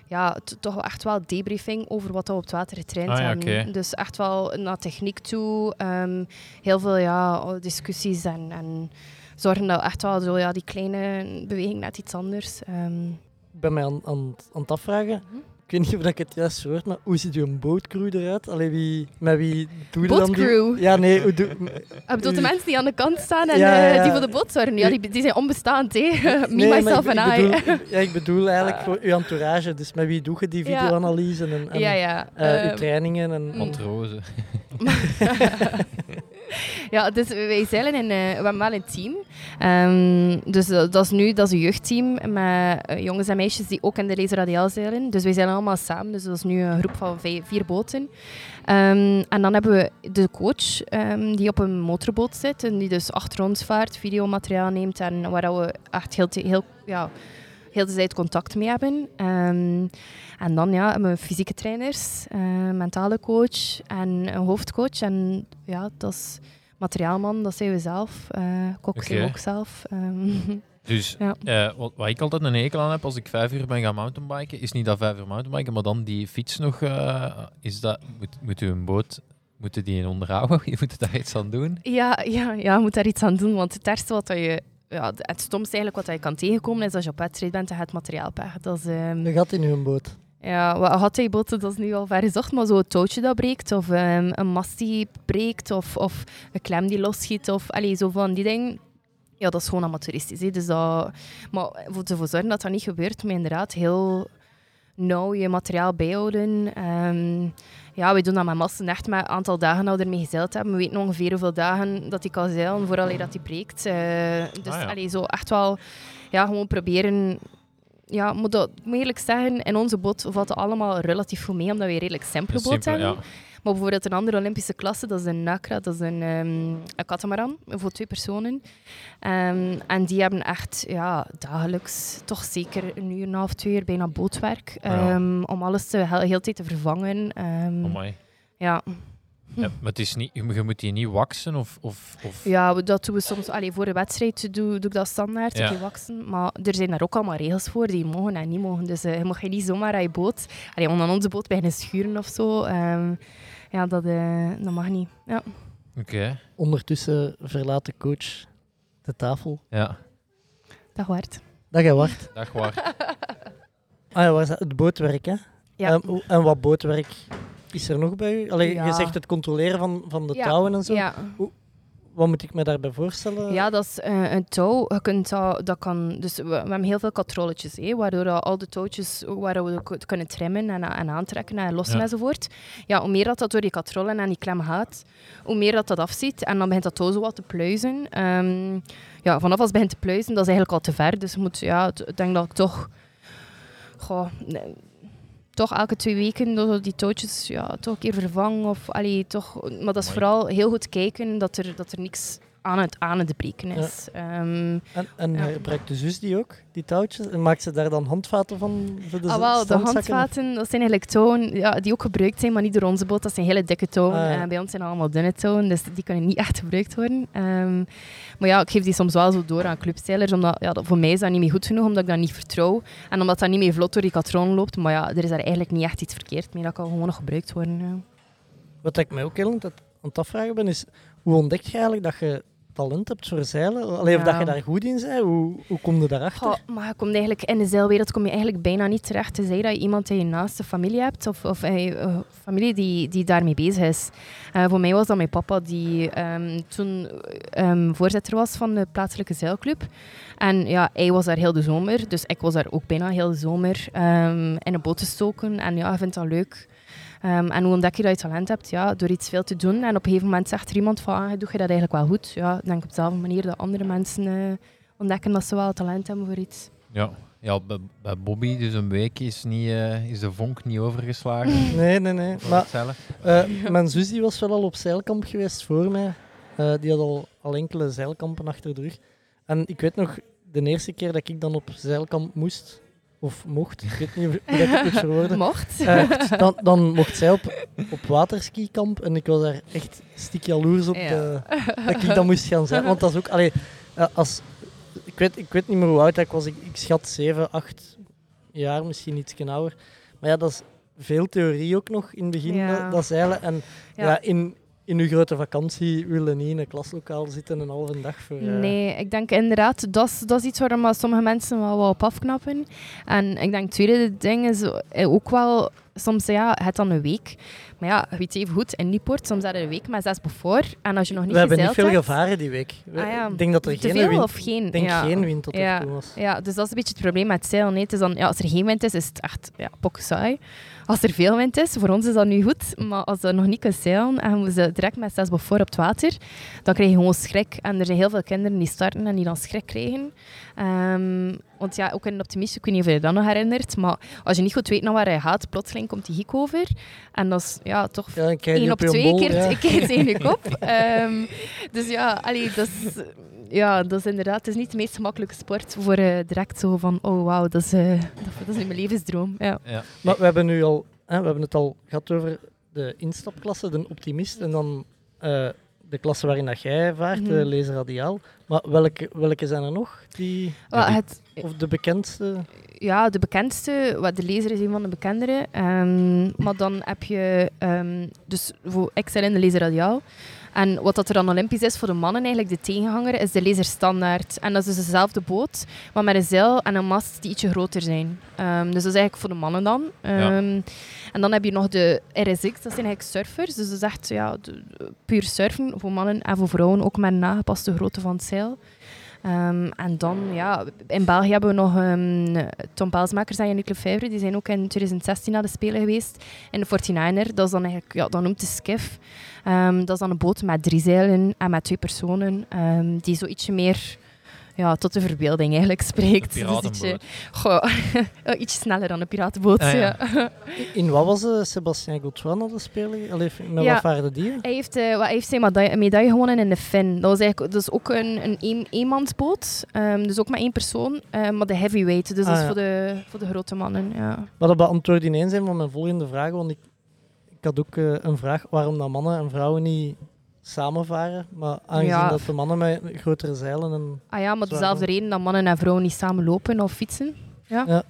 ja, toch wel echt wel debriefing over wat we op het water getraind Ah ja, hebben. Dus echt wel naar techniek toe, ehm, heel veel ja, discussies en, en zorgen dat echt wel zo, ja, die kleine beweging net iets anders. Ik ben mij aan, aan, aan het afvragen. Mhm. Ik weet niet of ik het juist hoor, maar hoe ziet uw bootcrew eruit? Allee, wie, met wie doe je dan die... Bootcrew? Ja, nee, hoe doe... Ik bedoel, de mensen die aan de kant staan en Ja, eh, ja. die voor de boot zorgen, ja, die, die zijn onbestaand. Hè. Me, Nee, myself ik, en ik I. bedoel, ja, ik bedoel eigenlijk voor uw entourage. Dus met wie doe je die videoanalyse en, en ja, ja. eh, uw Ehm, trainingen? En. Matrozen. ja, dus wij zeilen in, eh, we wel een team. Ehm, dus dat, dat is nu dat is een jeugdteam met eh, jongens en meisjes die ook in de Laser Radiaal zeilen. Dus wij zeilen allemaal samen. Dus dat is nu een groep van vier boten. Ehm, en dan hebben we de coach ehm, die op een motorboot zit en die dus achter ons vaart, videomateriaal neemt en waar we echt heel, heel, ja, heel de tijd contact mee hebben. Ehm, en dan ja, hebben we fysieke trainers, een mentale coach en een hoofdcoach. En ja, dat is materiaalman, dat zijn we zelf. eh kok zijn we ook zelf. Ehm, Dus Ja. eh, wat, wat ik altijd een hekel aan heb als ik vijf uur ben gaan mountainbiken, is niet dat vijf uur mountainbiken, maar dan die fiets nog. eh, is dat, moet, moet u een boot, moeten die in onderhouden? Je moet daar iets aan doen? ja, ja, ja, je moet daar iets aan doen. Want het ergste wat je... Ja, het stomste eigenlijk wat je kan tegenkomen is als je op wedstrijd bent en je het materiaal pech. Dat is... ehm, een gat in uw boot. Ja, wat had hij boten, dat is nu al ver gezocht, maar zo'n touwtje dat breekt, of ehm, een mast die breekt, of, of een klem die losschiet, of allee, zo van die dingen. Ja, dat is gewoon amateuristisch. Hè. Dus dat, maar voor ervoor zorgen dat dat niet gebeurt, je inderdaad heel nauw je materiaal bijhouden. Ehm, ja, we doen dat met massen echt met een aantal dagen dat we ermee gezeild hebben. We weten ongeveer hoeveel dagen dat die kan zeilen vooral dat die breekt. Eh, dus Ah, ja. allee, zo echt wel ja, gewoon proberen ja, moet dat moet eerlijk zeggen, in onze boot valt het allemaal relatief goed mee, omdat we een redelijk simpele boot hebben. ja. Maar bijvoorbeeld een andere Olympische klasse, dat is een NACRA, dat is een, ehm een catamaran voor twee personen. Ehm, en die hebben echt ja, dagelijks toch zeker een uur en een half, twee uur bijna bootwerk. Ja. ehm, om alles te, heel, heel de tijd te vervangen. Amai. ja. Ja, maar het is niet, je moet die niet waksen of... of, of... Ja, dat doen we soms. Allee, voor een wedstrijd doe, doe ik dat standaard, Ja. waksen. Maar er zijn daar ook allemaal regels voor die mogen en niet mogen. Dus eh, je mag je niet zomaar aan je boot, allee, onder onze boot beginnen schuren of zo. Ehm, ja, dat, eh, dat mag niet. Ja. Oké, Ondertussen verlaat de coach de tafel. ja. Dat waard. Dat jij wacht. Dag waar. Ah ja, waar is dat? Het bootwerk, hè? Ja. Ehm, en wat bootwerk is er nog bij u? Allee, Ja. Je zegt het controleren van, van de Ja. touwen en zo. Ja. Wat moet ik me daarbij voorstellen? ja, dat is eh, een touw. Je kunt dat, dat kan, dus we, we hebben heel veel katrolletjes, hè, waardoor dat al de touwtjes waar we ook kunnen trimmen en, en aantrekken en lossen Ja. enzovoort. Ja, hoe meer dat, dat door die katrollen en die klem gaat, hoe meer dat dat afziet. En dan begint dat touw zo wat te pluizen. Ehm, ja, vanaf als het begint te pluizen, dat is eigenlijk al te ver. Dus moet, ja, ik denk dat ik toch... Goh, nee, toch elke twee weken dat die touwtjes ja, toch een keer vervangen. Of, allee, toch, maar dat is Mooi. vooral heel goed kijken dat er, dat er niks aan het, aan het breken is. Ehm, En, en Ja. gebruikt de zus die ook, die touwtjes? En maakt ze daar dan handvaten van voor de ah, wel, de handvaten, dat zijn eigenlijk touwen ja, die ook gebruikt zijn, maar niet door onze boot. Dat zijn hele dikke touwen. Ah, ja. En bij ons zijn allemaal dunne touwen, dus die kunnen niet echt gebruikt worden. Ehm, maar ja, ik geef die soms wel zo door aan clubzeilers, omdat ja, dat, voor mij is dat niet meer goed genoeg, omdat ik dat niet vertrouw. En omdat dat niet meer vlot door die katroon loopt. Maar ja, er is daar eigenlijk niet echt iets verkeerd mee. Dat kan gewoon nog gebruikt worden. Wat ik mij ook heel het aan het afvragen ben, is hoe ontdek je eigenlijk dat je talent hebt voor zeilen? Allee, Of dat je daar goed in bent? Hoe, hoe kom je daarachter? Goh, maar je komt eigenlijk in de zeilwereld kom je eigenlijk bijna niet terecht. Tenzij dat je iemand in je naaste familie hebt of, of eh, eh, familie die, die daarmee bezig is. Eh, voor mij was dat mijn papa die ehm, toen ehm, voorzitter was van de plaatselijke zeilclub. En ja, hij was daar heel de zomer, dus ik was daar ook bijna heel de zomer ehm, in een boot te stoken. En ja, ik vind dat leuk. Ehm, en hoe ontdek je dat je talent hebt? Ja, door iets veel te doen. En op een gegeven moment zegt er iemand van, ah, doe je dat eigenlijk wel goed? Ja, denk op dezelfde manier dat andere mensen eh, ontdekken dat ze wel talent hebben voor iets. Ja, ja bij, Bobby, dus een week is, niet, eh, is de vonk niet overgeslagen. Nee, nee, nee. Maar eh, mijn zus die was wel al op zeilkamp geweest voor mij. Eh, die had al, al enkele zeilkampen achter de rug. En ik weet nog, de eerste keer dat ik dan op zeilkamp moest, of mocht, ik weet niet hoe ik het moet verwoorden. Mocht. Eh, dan, dan mocht zij op, op waterskikamp en ik was daar echt stik jaloers op Ja. de- dat ik dat moest gaan zijn. Want dat is ook, allee, eh, als, ik, weet, ik weet niet meer hoe oud ik was, ik, ik schat 7, 8 jaar, misschien iets ouder. Maar ja, dat is veel theorie ook nog in het begin, Ja. dat, dat zeilen. En ja. Ja. in, in uw grote vakantie willen niet in een klaslokaal zitten een halve dag voor... eh, Nee, ik denk inderdaad, dat is, dat is iets waar maar sommige mensen wel wat op afknappen. En ik denk het tweede ding is eh, ook wel, soms ja, het dan een week. Maar ja, je weet even goed, in Nieuwpoort, soms had je een week met zes voor. En als je nog niet we hebben niet veel hebt- gevaren die week. We- Ah ja. Ik denk dat er Te geen veel wind, of geen? denk Ja. geen wind tot Ja. er toe was. Ja, dus dat is een beetje het probleem met zeilen. Het is dan, ja, als er geen wind is, is het echt ja, saai. Als er veel wind is, voor ons is dat nu goed. Maar als je nog niet kunt zeilen en we ze direct met zes voor op het water, dan krijg je gewoon schrik. En er zijn heel veel kinderen die starten en die dan schrik krijgen. Ehm, want ja, ook in optimist, ik weet niet of je je dat nog herinnert, maar als je niet goed weet naar waar hij gaat, plotseling komt die hik over. En dat is ja, toch Ja, één op twee bol, keer, ja. keer tegen je kop. Ehm, dus ja, allee, dat is, ja, dat is inderdaad het is niet de meest gemakkelijke sport voor eh, direct zo van, oh wauw, dat, is, eh, dat, dat is nu mijn levensdroom. Ja. Ja. Maar we hebben nu al, hè, we hebben het al gehad over de instapklasse, de optimist, en dan eh, de klasse waarin dat jij vaart, de Mhm. lezer radiaal. Maar welke, welke zijn er nog? Die, het, of de bekendste? ja, de bekendste, wat de lezer is een van de bekendere. Ehm, maar dan heb je, ehm, dus voor Excel in de lezer radiaal. En wat dat er dan Olympisch is voor de mannen, eigenlijk de tegenhanger, is de lezer standaard. En dat is dus dezelfde boot, maar met een zeil en een mast die ietsje groter zijn. Ehm, dus dat is eigenlijk voor de mannen dan. Ehm, En dan heb je nog de RSX, dat zijn eigenlijk surfers. Dus dat is echt ja, de- puur surfen voor mannen en voor vrouwen, ook met een aangepaste grootte van het zeil. Ehm, en dan, ja, in België hebben we nog ehm, Tom Pelsmakers en Yannick Lefebvre. Die zijn ook in 2016 naar de Spelen geweest. In de 49er, dat is dan eigenlijk, ja, dat noemt de skiff. Ehm, dat is dan een boot met drie zeilen en met twee personen. ehm, die zo ietsje meer ja, tot de verbeelding eigenlijk spreekt. Een Dus ietsje, piratenboot. goh, ja, iets sneller dan een piratenboot. Ah, ja. ja. In wat was uh, Sebastien Gautran naar de Spelen? Allee, met Ja. wat vaarden die? Hij heeft, eh, wat- hij heeft zijn medaille, medaille gewonnen in de Fin. Dat was eigenlijk dat is ook een, een een, eenmansboot. Ehm, dus ook maar één persoon. eh, maar de heavyweight. Dus dat Ah, is ja. voor, de, voor de grote mannen. Ja. Maar dat beantwoordt ineens een van mijn volgende vragen. Want ik, ik had ook eh, een vraag waarom dat mannen en vrouwen niet samenvaren. Maar aangezien Ja. dat de mannen met grotere zeilen en... Ah ja, maar dezelfde reden dat mannen en vrouwen niet samen lopen of fietsen. Ja.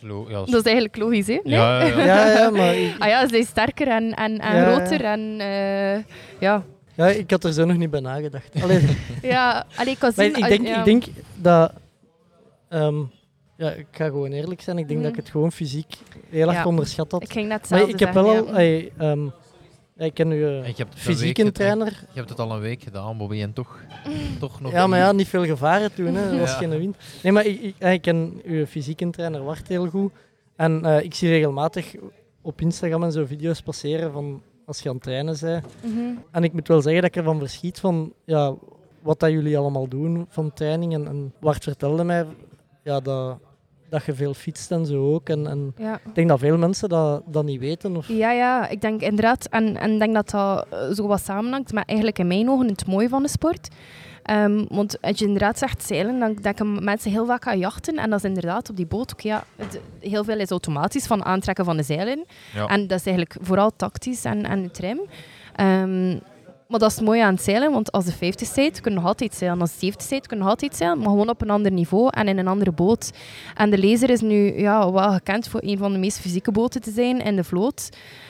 Zo, ja, Dat is eigenlijk logisch, hè? Nee? ja, ja, ja. Ja, ja, maar ik, Ah ja, ze zijn sterker en, en, en Ja, ja. groter. En, eh, ja. ja, ik had er zo nog niet bij nagedacht. Allee, Ja, allee, ik maar zien... ik, ah, denk, ja. ik denk dat... ehm, ja, ik ga gewoon eerlijk zijn. Ik denk Mhm. dat ik het gewoon fysiek heel erg Ja. onderschat had. Ik ging net ik heb wel al... ja. ey, ehm, ja, ik ken nu hebt het een fysiek trainer. Je hebt het al een week gedaan, Bobby, en toch, toch nog Ja, maar ja, niet. veel gevaren toen. Hè. Er was Ja. geen wind. Nee, maar ik, ik, ik ken uw fysieke trainer Wart heel goed. En eh, ik zie regelmatig op Instagram en zo video's passeren van als je aan het trainen bent. Mhm. En ik moet wel zeggen dat ik ervan verschiet van ja, wat dat jullie allemaal doen van training. En, en Wart vertelde mij ja, dat, dat je veel fietst en zo ook. En, en Ja. ik denk dat veel mensen dat, dat niet weten. Of... Ja, ja, ik denk inderdaad, en en ik denk dat dat eh, zo wat samenhangt met eigenlijk in mijn ogen het mooie van de sport. Ehm, want als je inderdaad zegt zeilen, dan denken mensen heel vaak aan jachten. En dat is inderdaad op die boot ook, ja, het- heel veel is automatisch van aantrekken van de zeilen. Ja. En dat is eigenlijk vooral tactisch en, en trim. Ehm, maar dat is mooi aan het zeilen, want als de 50 zijt, kun je nog altijd zeilen. Als de 70 zijt, kun je nog altijd zeilen, maar gewoon op een ander niveau en in een andere boot. En de laser is nu ja, wel gekend voor een van de meest fysieke boten te zijn in de vloot.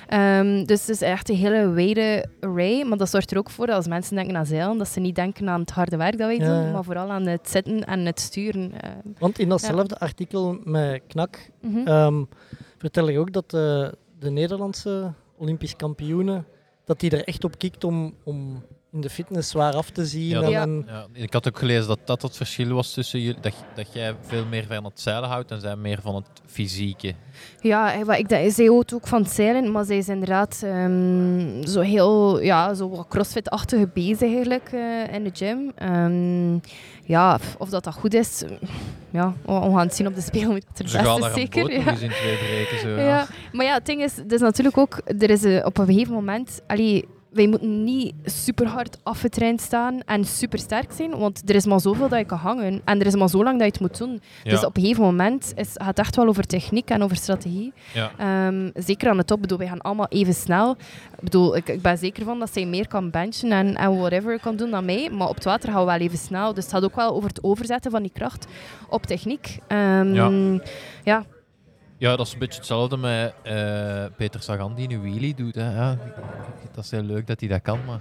Ehm, dus het is echt een hele wijde array, maar dat zorgt er ook voor dat als mensen denken aan zeilen, dat ze niet denken aan het harde werk dat wij doen, ja. maar vooral aan het zitten en het sturen. eh. Want in datzelfde artikel met Knak Mhm. ehm, vertel je ook dat de, de Nederlandse Olympisch kampioenen dat die er echt op kikt om, om in de fitness zwaar af te zien. Ja, en, dat- Ja. ik had ook gelezen dat dat het verschil was tussen jullie. Dat, dat jij veel meer van het zeilen houdt en zij meer van het fysieke. Ja, eh, wat ik denk, zij houdt ook van het zeilen, maar zij is inderdaad ehm, zo heel, ja, zo crossfit-achtige bezig eigenlijk eh, in de gym. Ehm, ja, of dat dat goed is, ja, we gaan het zien op de. Het Ze gaan beste daar een zeker. ja. eens in twee breken. Zo, ja. Ja, maar ja, het ding is, het is natuurlijk ook, er is op een gegeven moment, allee, wij moeten niet super hard afgetraind staan en super sterk zijn, want er is maar zoveel dat je kan hangen en er is maar zo lang dat je het moet doen. Ja. Dus op een gegeven moment is, gaat het echt wel over techniek en over strategie. Ja. Ehm, zeker aan de top, bedoel, wij gaan allemaal even snel. Ik, bedoel, ik, ik ben zeker van dat zij meer kan benchen en, en whatever kan doen dan mij, maar op het water gaan we wel even snel. Dus het gaat ook wel over het overzetten van die kracht op techniek. Ehm, Ja. ja. Ja, dat is een beetje hetzelfde met eh, Peter Sagan die een wheelie doet. Hè. Ja, dat is heel leuk dat hij dat kan, maar...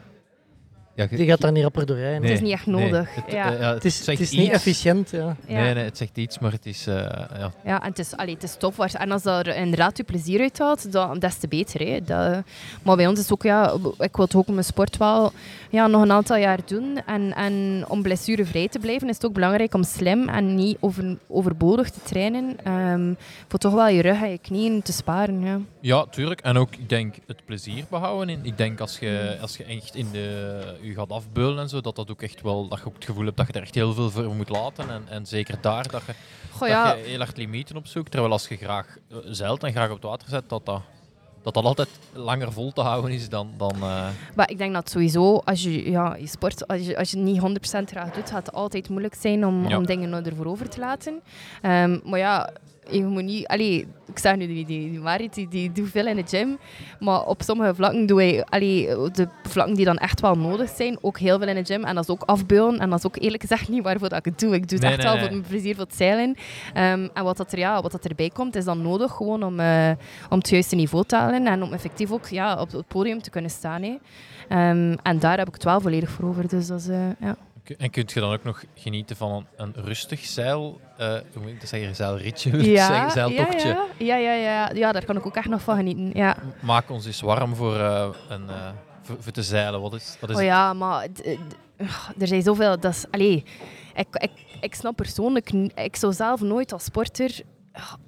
Ja, je- die gaat daar niet rapper doorheen. Nee, is niet echt nee. nodig. Het, Ja. eh, ja, Het is, het is niet iets. efficiënt. Ja. Ja. Nee, nee, het zegt iets, maar het is... eh, ja. Ja, en het is, allee, het is tof. waar- En als dat er inderdaad je plezier uithaalt, dan des te beter. Hè. Dat, maar bij ons is ook, ja, ik wil het ook mijn sport wel ja, nog een aantal jaar doen. En, en om blessurevrij te blijven is het ook belangrijk om slim en niet over, overbodig te trainen. Ehm, voor toch wel je rug en je knieën te sparen. Ja. Ja, tuurlijk. En ook, ik denk, het plezier behouden. In. Ik denk, als je, als je echt in de, je gaat afbeulen en zo, dat dat ook echt wel, dat je ook het gevoel hebt dat je er echt heel veel voor moet laten. En, en zeker daar, dat je, Goh, ja, dat je heel hard limieten opzoekt. Terwijl als je graag eh, zeilt en graag op het water zet, dat dat, dat, dat altijd langer vol te houden is dan... dan eh, Maar ik denk dat sowieso, als je ja, je sport, als je, als je niet 100% graag doet, gaat het altijd moeilijk zijn om, Ja. om dingen ervoor over te laten. Ehm, maar ja, je moet niet... Allee, ik zeg nu, die, die, die Marit, die, die doet veel in de gym. Maar op sommige vlakken doe hij... Allee, de vlakken die dan echt wel nodig zijn, ook heel veel in de gym. En dat is ook afbeulen. En dat is ook eerlijk gezegd niet waarvoor dat ik het doe. Ik doe het Nee, echt nee, wel nee. voor mijn plezier, voor het zeilen. Ehm, en wat, dat er, ja, wat dat erbij komt, is dan nodig gewoon om, eh, om het juiste niveau te halen. En om effectief ook ja, op het podium te kunnen staan. Hè. Ehm, en daar heb ik het wel volledig voor over. Dus dat is, eh, ja. En kun je dan ook nog genieten van een, een rustig zeil... eh hoe moet ik dat zeggen? Zeilritje, wil zeggen. Zeiltochtje. Ja, ja, ja, ja, ja, daar kan ik ook echt nog van genieten. Ja. Maak ons eens warm voor, eh, een, eh, voor, voor te zeilen. Wat is, wat is Oh ja, maar er zijn zoveel. Dat is, allee, ik, ik, ik snap persoonlijk, ik zou zelf nooit als sporter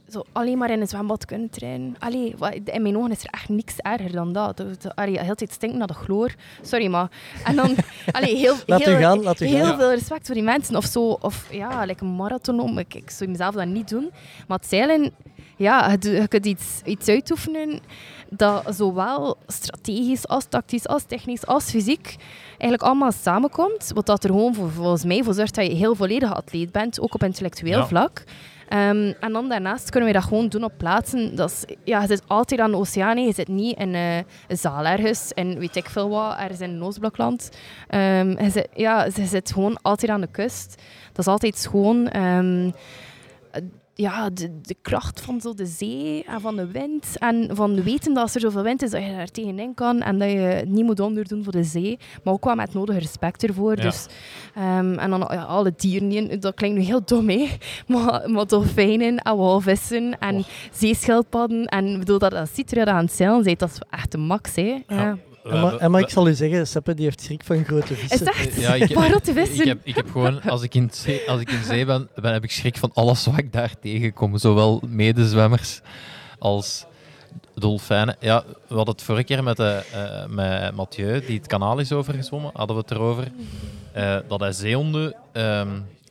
zo alleen maar in een zwembad kunnen trainen. Allee, wat- in mijn ogen is er echt niks erger dan dat. Allee, heel tijd stinken naar de chloor. Sorry, maar... En dan... Allee, heel, Laat heel, u gaan, laat u heel gaan. veel respect voor die mensen. Of zo, of ja, like een marathon om. Ik, ik zou mezelf dat niet doen. Maar het zeilen, ja, je, je kunt iets, iets uitoefenen dat zowel strategisch als tactisch, als technisch, als fysiek eigenlijk allemaal samenkomt. Wat dat er gewoon voor, volgens mij voor zorgt dat je heel volledige atleet bent, ook op intellectueel Ja. vlak. Ehm, en dan daarnaast kunnen we dat gewoon doen op plaatsen. Dat is, ja, je zit altijd aan de oceaan, je zit niet in eh, een zaal ergens, en weet ik veel wat, ergens in. Ehm, je, zit, ja, je zit gewoon altijd aan de kust. Dat is altijd schoon. Ehm, eh, ja, de, de kracht van zo de zee en van de wind. En van weten dat als er zoveel wind is, dat je daar tegenin kan. En dat je het niet moet onderdoen voor de zee. Maar ook wel met het nodige respect ervoor. Ja. Dus, ehm, en dan ja, alle dieren, die- dat klinkt nu heel dom, hè. Maar, maar dolfijnen en walvissen en zeeschildpadden. En bedoel, dat, dat ziet er aan het zeilen bent, dat is echt de max, hè. Ja. En, maar, hebben- en maar ik zal u zeggen, Seppe die heeft schrik van grote Is vissen. dat echt? Ja, ik heb- Waarom te vissen? Ik heb, ik heb gewoon, als ik, in zee, als ik in zee ben, ben, heb ik schrik van alles wat ik daar tegenkom. Zowel medezwemmers als dolfijnen. Ja, we hadden het vorige keer met, de, eh, met Mathieu, die het kanaal is overgezwommen, hadden we het erover. eh, dat hij zeehonden, ehm,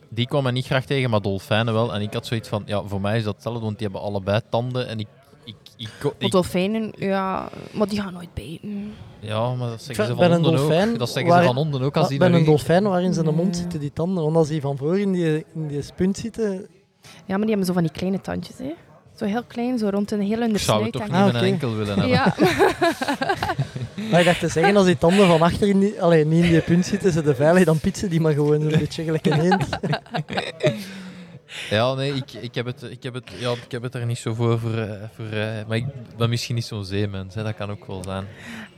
die kwam hij niet graag tegen, maar dolfijnen wel. En ik had zoiets van, ja, voor mij is dat hetzelfde, want die hebben allebei tanden. En ik, ik, dolfijnen, ja, maar die gaan nooit bijten. ja, maar dat zeggen ze van een honden dolfijn ook. Dat zeggen waar- ze van honden ook. Als die Bij een in- dolfijn waar in zijn mond zitten die tanden. Want als die van voor in die, in die spunt zitten... Ja, maar die hebben zo van die kleine tandjes, hè. Zo heel klein, zo rond een hele Ik zou het snuit. toch niet Ah, met een enkel willen hebben. Ja, Maar ik dacht te zeggen, als die tanden van achter in die, allee, niet in die punt zitten, ze de veilig, dan pitsen die maar gewoon een beetje gelijk een eend. Ja, nee, ik, ik, heb het, ik, heb het, ja, ik heb het er niet zo voor. voor, eh, voor eh, maar ik ben misschien niet zo'n zeemens, hè, dat kan ook wel zijn.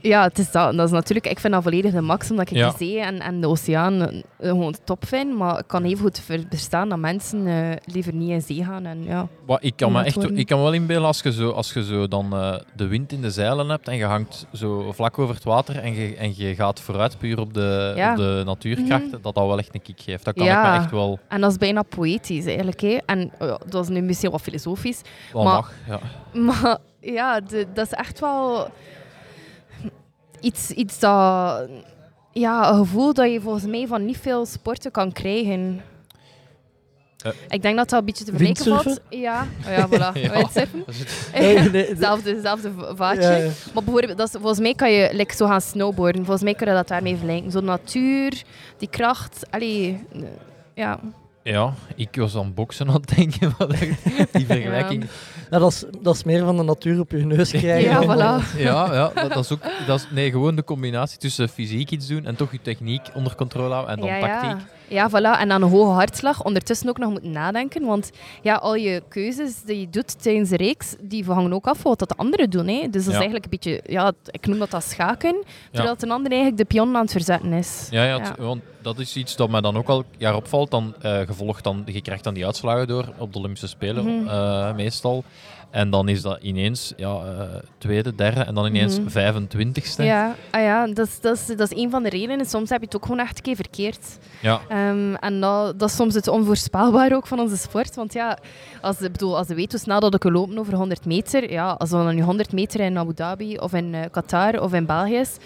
Ja het is dat. dat is natuurlijk, ik vind dat volledig de max, omdat ik Ja. de zee en, en de oceaan eh, gewoon top vind. Maar ik kan even goed ver- verstaan dat mensen eh, liever niet in zee gaan. En, ja. Maar ik kan me echt, worden. ik kan wel inbeelden als je zo, als je zo dan eh, de wind in de zeilen hebt en je hangt zo vlak over het water en je, en je gaat vooruit puur op de, Ja. op de natuurkrachten, dat dat wel echt een kick geeft. Dat kan Ja. ik me echt wel, En dat is bijna poëtisch eigenlijk. Hè. En dat is nu misschien wat filosofisch. wel Maar- mag. Ja. Maar ja, de- dat is echt wel iets, iets dat... Ja, een gevoel dat je volgens mij van niet veel sporten kan krijgen. Eh. Ik denk dat dat een beetje te vergelijken valt. Windsurfen? Ja, oh ja, voilà. Ja. Vaatje. Ja, ja. Maar bijvoorbeeld, dat is, volgens mij kan je like, zo gaan snowboarden. Volgens mij kun je dat daarmee vergelijken. Zo de natuur, die kracht. Allee, ja. Ja, ik was aan boksen aan het denken, die vergelijking. Ja, dat, is, dat is meer van de natuur op je neus krijgen. Ja, voilà. Ja, ja dat, dat is ook dat is, nee, gewoon de combinatie tussen fysiek iets doen en toch je techniek onder controle houden en dan ja, ja. tactiek. Ja, voilà. En dan een hoge hartslag. Ondertussen ook nog moeten nadenken. Want ja, al je keuzes die je doet tijdens de reeks, die hangen ook af van wat dat de anderen doen. Hè. Dus dat is eigenlijk een beetje, ja, ik noem dat dat schaken. Terwijl het een ander eigenlijk de pion aan het verzetten is. Ja, ja, Ja. het- want dat is iets dat mij dan ook al jaar opvalt. Dan, eh gevolgd dan, je krijgt dan die uitslagen door op de Olympische Spelen Mhm. eh, meestal. Wow. En dan is dat ineens ja, eh, tweede, derde en dan ineens Mhm. 25ste. Ja, ah ja dat, is, dat, is, dat is een van de redenen. Soms heb je het ook gewoon echt een keer verkeerd. Ja. Ehm, en dat, dat is soms het onvoorspelbare ook van onze sport. Want ja, als, ik bedoel, als je weet hoe snel dat ik lopen over 100 meter, ja, als we dan nu 100 meter in Abu Dhabi of in eh, Qatar of in België is,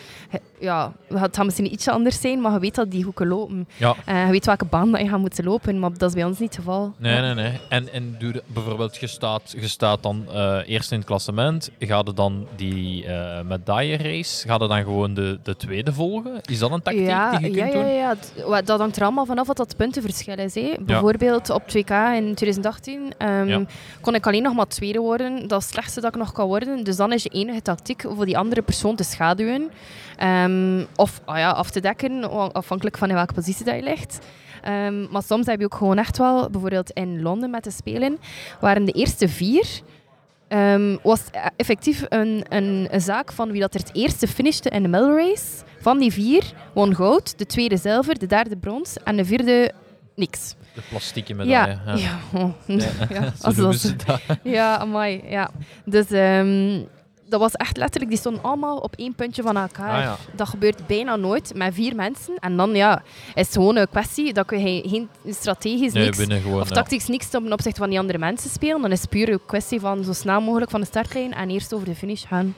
ja, het gaat misschien ietsje anders zijn, maar je weet dat die goed kan lopen. Ja. Eh, je weet welke baan dat je gaat moeten lopen, maar dat is bij ons niet het geval. Nee, Ja. nee, nee. En, en bijvoorbeeld, je staat, je staat dan eh, eerst in het klassement. Ga je dan die eh medaillerace, ga je dan gewoon de, de tweede volgen? Is dat een tactiek ja, die je ja, kunt ja, doen? ja, wa- dat hangt er allemaal vanaf wat dat puntenverschil is. Hè. Bijvoorbeeld op 2K in 2018 ehm, Ja. kon ik alleen nog maar tweede worden. Dat is het slechtste dat ik nog kan worden. Dus dan is je enige tactiek voor die andere persoon te schaduwen. Ehm, of ah ja, af te dekken, afhankelijk van in welke positie dat je ligt. Ehm, maar soms heb je ook gewoon echt wel, bijvoorbeeld in Londen met de Spelen, waren de eerste vier ehm, was e- effectief een, een, een zaak van wie dat er het eerste finishte in de medal race. Van die vier won goud, de tweede zilver, de derde brons en de vierde niks. De plastieke medaille. Ja, ja. oh, Ja. ja. Zo als ja, amai, ja. Dus ehm, dat was echt letterlijk, die stonden allemaal op één puntje van elkaar. Ah, ja. Dat gebeurt bijna nooit met vier mensen. En dan ja, is het gewoon een kwestie dat je geen strategisch Nee, niks gewoon. of ja. tactisch niks ten opzichte van die andere mensen spelen. Dan is het puur een kwestie van zo snel mogelijk van de startlijn en eerst over de finish gaan.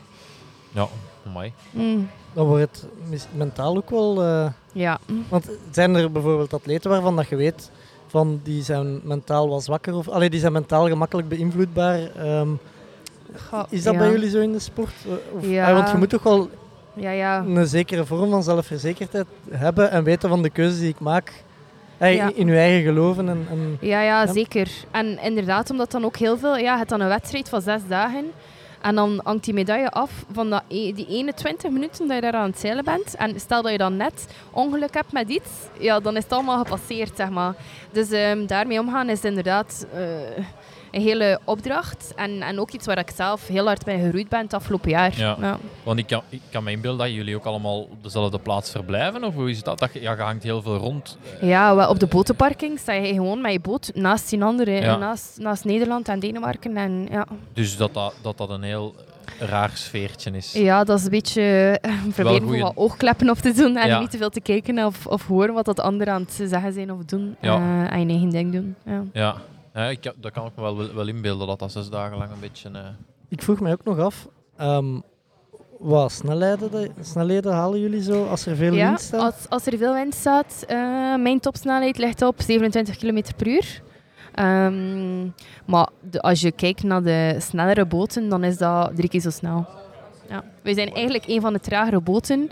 Ja, amai. Mm, Dan wordt het mentaal ook wel... eh, ja. Want zijn er bijvoorbeeld atleten waarvan dat je weet van die zijn mentaal wat zwakker of allee, die zijn mentaal gemakkelijk beïnvloedbaar? Ehm, Goh, is dat ja. bij jullie zo in de sport? Eh, Of, Ja. ah, want je moet toch wel Ja, ja. een zekere vorm van zelfverzekerdheid hebben en weten van de keuzes die ik maak. Ja. In je eigen geloven. En, en Ja, ja, zeker. En inderdaad, omdat dan ook heel veel... Ja, je hebt dan een wedstrijd van zes dagen. En dan hangt die medaille af van dat, e- die 21 minuten dat je daar aan het zeilen bent. En stel dat je dan net ongeluk hebt met iets, ja, dan is het allemaal gepasseerd, zeg maar. Dus ehm, daarmee omgaan is inderdaad eh, een hele opdracht. En, en ook iets waar ik zelf heel hard bij geroeid ben het afgelopen jaar. Ja. Want ik kan, ik kan me inbeelden dat jullie ook allemaal op dezelfde plaats verblijven. Of hoe is dat? dat je, ja, je hangt heel veel rond. Ja, wel, op de botenparking sta je gewoon met je boot naast die anderen. Ja. Naast, naast Nederland en Denemarken. En, ja. Dus dat dat, dat, dat een heel raar sfeertje is. Ja, dat is een beetje eh, proberen om goeie- wat oogkleppen op te doen en Ja. niet te veel te kijken of, of horen wat dat anderen aan het zeggen zijn of doen. Ja. eh, en je eigen ding doen. Ja. Ja, ja ik, kan- dat kan ik me wel, wel inbeelden dat dat zes dagen lang een beetje. eh, ik vroeg mij ook nog af, ehm, wat snelheden, de- snelheden halen jullie zo als er veel Ja, wind staat? als, als er veel wind staat, eh, mijn topsnelheid ligt op 27 km per uur. Ehm, maar de- als je kijkt naar de snellere boten, dan is dat drie keer zo snel. Ja. Wij zijn eigenlijk een van de tragere boten,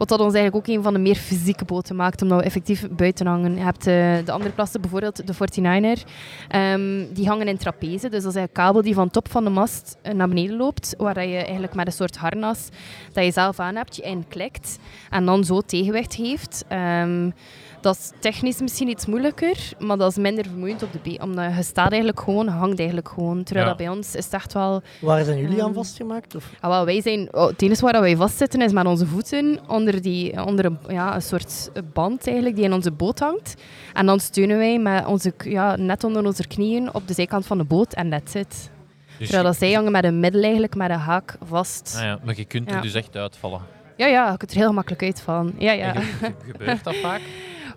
Wat dat ons eigenlijk ook een van de meer fysieke boten maakt, omdat we effectief buiten hangen. Je hebt eh, de andere klasse, bijvoorbeeld de 49er, ehm, die hangen in trapeze. Dus dat is een kabel die van top van de mast eh, naar beneden loopt, waar je eigenlijk met een soort harnas dat je zelf aan hebt, je inklikt en dan zo tegenwicht heeft. Ehm, dat is technisch misschien iets moeilijker, maar dat is minder vermoeiend op de been. Omdat je staat eigenlijk gewoon, hangt eigenlijk gewoon. Terwijl Ja. dat bij ons is het echt wel... Waar zijn jullie aan Ehm, vastgemaakt? Of? Ah, wel, wij zijn, oh, het enige waar wij vastzitten is met onze voeten onder, die, onder een, ja, een soort band eigenlijk, die in onze boot hangt. En dan steunen wij met onze, ja, net onder onze knieën op de zijkant van de boot en that's it. Dus Terwijl dat zij hangen met een middel eigenlijk, met een haak vast. Ah ja, maar je kunt er Ja. dus echt uitvallen. Ja, ja, je kunt er heel gemakkelijk uitvallen. Ja, ja. En gebeurt dat vaak?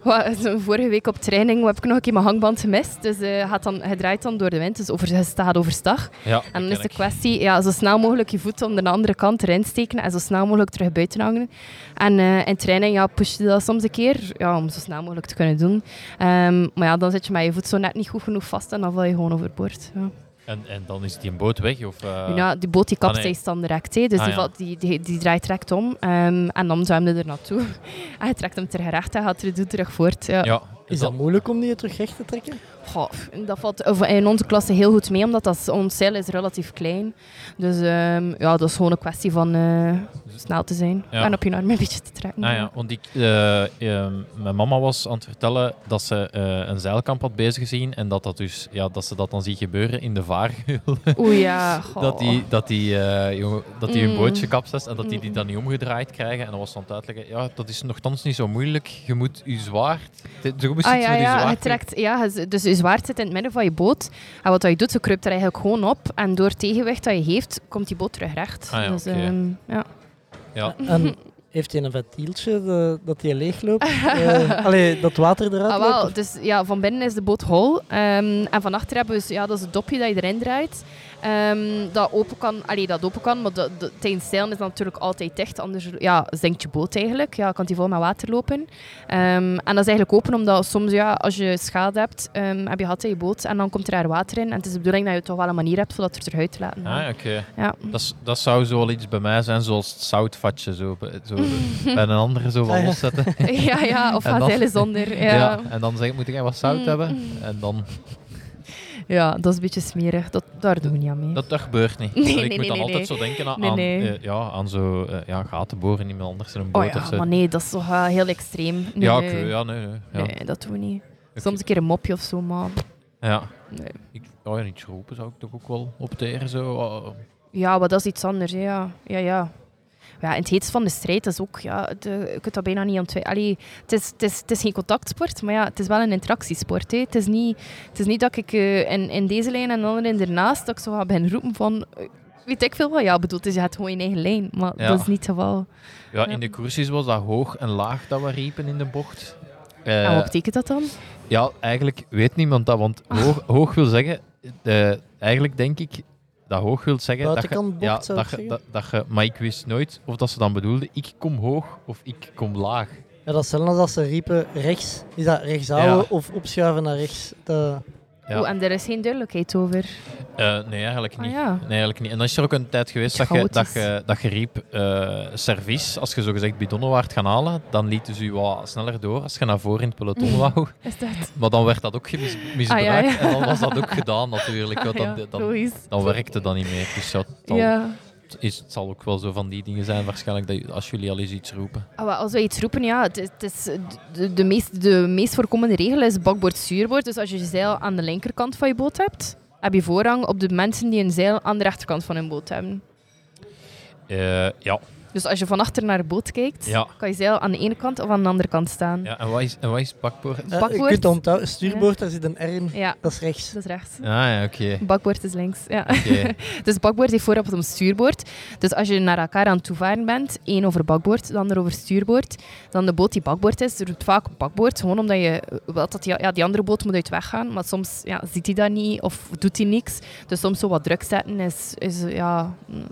Wat, Vorige week op training heb ik nog een keer mijn hangband gemist. Dus gaat dan, hij draait dan door de wind, dus over, hij staat overstag. Ja, En dan is de kwestie, ja, zo snel mogelijk je voet om de andere kant erin steken en zo snel mogelijk terug buiten hangen. En eh, in training ja, push je dat soms een keer, ja, om zo snel mogelijk te kunnen doen. Ehm, maar ja, dan zit je met je voet zo net niet goed genoeg vast en dan val je gewoon overboord. Ja. En, en dan is die een boot weg? Of, eh, ja, die boot die ah, kapseist dan direct, hè. dus Ah, die, ja. die, die, die draait direct om ehm, en dan zwemde er naartoe. en je trekt hem terug recht en gaat er doet terug voort. Ja. ja, Is dat moeilijk om die terug recht te trekken? Goh, dat valt in onze klasse heel goed mee, omdat dat, ons zeil is relatief klein. Dus ehm, ja, dat is gewoon een kwestie van eh, snel te zijn Ja. en op je arm een beetje te trekken. Ah ja, want ik, eh, eh, mijn mama was aan het vertellen dat ze eh, een zeilkamp had bezig gezien en dat, dat, dus, ja, dat ze dat dan ziet gebeuren in de vaargeul. Oeh ja, goh. dat die, dat die, jongen, dat die hun Mm. bootje kapsest en dat die die Mm. dan niet omgedraaid krijgen. En dan was ze aan het uitleggen, ja, dat is nogthans niet zo moeilijk. Je moet je zwaard... Je moet Ah ja, je ja, je trekt, ja, dus je zwaard zit in het midden van je boot. En wat dat je doet, je kruipt er eigenlijk gewoon op. En door het tegenwicht dat je heeft, komt die boot terug recht. Ah ja, dus, ehm, ja. Ja. En heeft hij een ventieltje de- dat hij leegloopt? Eh allee, dat water eruit Ah, wel, dus ja, van binnen is de boot hol. ehm, en van achter hebben we dus, ja, dat is het dopje dat je erin draait. Ehm, dat open kan, allee, dat open kan, maar de, de, tijdens zeilen is dat natuurlijk altijd dicht. Anders ja, zinkt je boot eigenlijk. Ja, kan die vol met water lopen. Ehm, en dat is eigenlijk open omdat soms, ja, als je schade hebt, ehm, heb je gat in je boot en dan komt er daar water in. En het is de bedoeling dat je toch wel een manier hebt voor dat er eruit te laten. Ah, oké. Ja. Dat, dat zou zo wel iets bij mij zijn, zoals het zoutvatje. Zo, bij- zo bij een andere zo Ah, van ja. loszetten. ja, ja, of zeilen zonder. Ja. Ja. en dan zeg ik, moet ik wat zout Mm. hebben? En dan, ja, dat is een beetje smerig. Dat, daar doen we niet aan mee. dat, dat gebeurt niet. Nee, nee, ik moet dan altijd zo denken aan, aan, nee. eh, ja, aan zo eh, ja, gaten boren iemand anders in een boot Oh of ja, zo. maar nee, dat is toch wel heel extreem. Nee, ja, nee. ja, nee, nee. Ja. Nee, dat doen we niet. Soms een keer een mopje of zo, maar Ja. nee. Ik, oh ja, niet roepen zou ik toch ook wel opteren. Zo. Oh, Ja, maar dat is iets anders, hè, ja. Ja, ja. Ja, in het heetst van de strijd is ook, ja, de, je kunt dat bijna niet ontwijken. Het is, het, is, het is geen contactsport, maar ja, het is wel een interactiesport. Hè. Het, is niet, het is niet dat ik eh, in, in deze lijn en de andere in ernaast, dat ik zo ga beginnen roepen van... eh, Weet ik veel wat? Ja, bedoel, je hebt gewoon je eigen lijn. Maar Ja. dat is niet het geval. ja, in de cursus was dat hoog en laag dat we riepen in de bocht. Eh, en wat betekent dat dan? Ja, eigenlijk weet niemand dat, want hoog, hoog wil zeggen, eh, eigenlijk denk ik dat hoog wil zeggen dat je, bocht, ja, dat je, dat, dat je, maar ik wist nooit of dat ze dan bedoelden, ik kom hoog of ik kom laag. Ja, dat is hetzelfde als ze riepen rechts. Is dat rechts houden Ja. of opschuiven naar rechts? Dat... Ja. Oeh, en er is geen duidelijkheid over. Eh, nee, eigenlijk Ah niet. ja. Nee, eigenlijk niet. En dan is er ook een tijd geweest dat je, dat, je, dat je riep eh, service. Als je zogezegd bidonnen waard gaan halen, dan lieten ze je wat sneller door als je naar voren in het peloton wou. Is dat? Maar dan werd dat ook misbruikt Ah, ja, ja. en dan was dat ook gedaan natuurlijk. Dan, Ah, ja, dan, logisch. dan werkte dat niet meer. Dus ja, het, zal, Ja. is, het zal ook wel zo van die dingen zijn waarschijnlijk dat als jullie al eens iets roepen. Ah, als wij iets roepen, ja, het is, het is de, de, meest, de meest voorkomende regel is bakboord-stuurboord. Dus als je je zeil aan de linkerkant van je boot hebt, heb je voorrang op de mensen die een zeil aan de rechterkant van hun boot hebben. Eh, ja. Dus als je van achter naar de boot kijkt, Ja. kan je zeil aan de ene kant of aan de andere kant staan. ja, en wat is, en wat is bakboord? Eh, je Bakboord. kunt onthouden, stuurboord, daar zit een R in. Ja, Dat is rechts. dat is rechts. Ah ja, oké. Bakboord is links. Ja. Oké. Dus bakboord heeft voorop op een stuurboord. Dus als je naar elkaar aan het toevaren bent, één over bakboord, de ander over stuurboord, dan de boot die bakboord is, roept vaak bakboord, gewoon omdat je wilt dat die, ja, die andere boot moet uit weggaan, maar soms ja, ziet hij dat niet of doet hij niks. Dus soms zo wat druk zetten is, is ja, mm,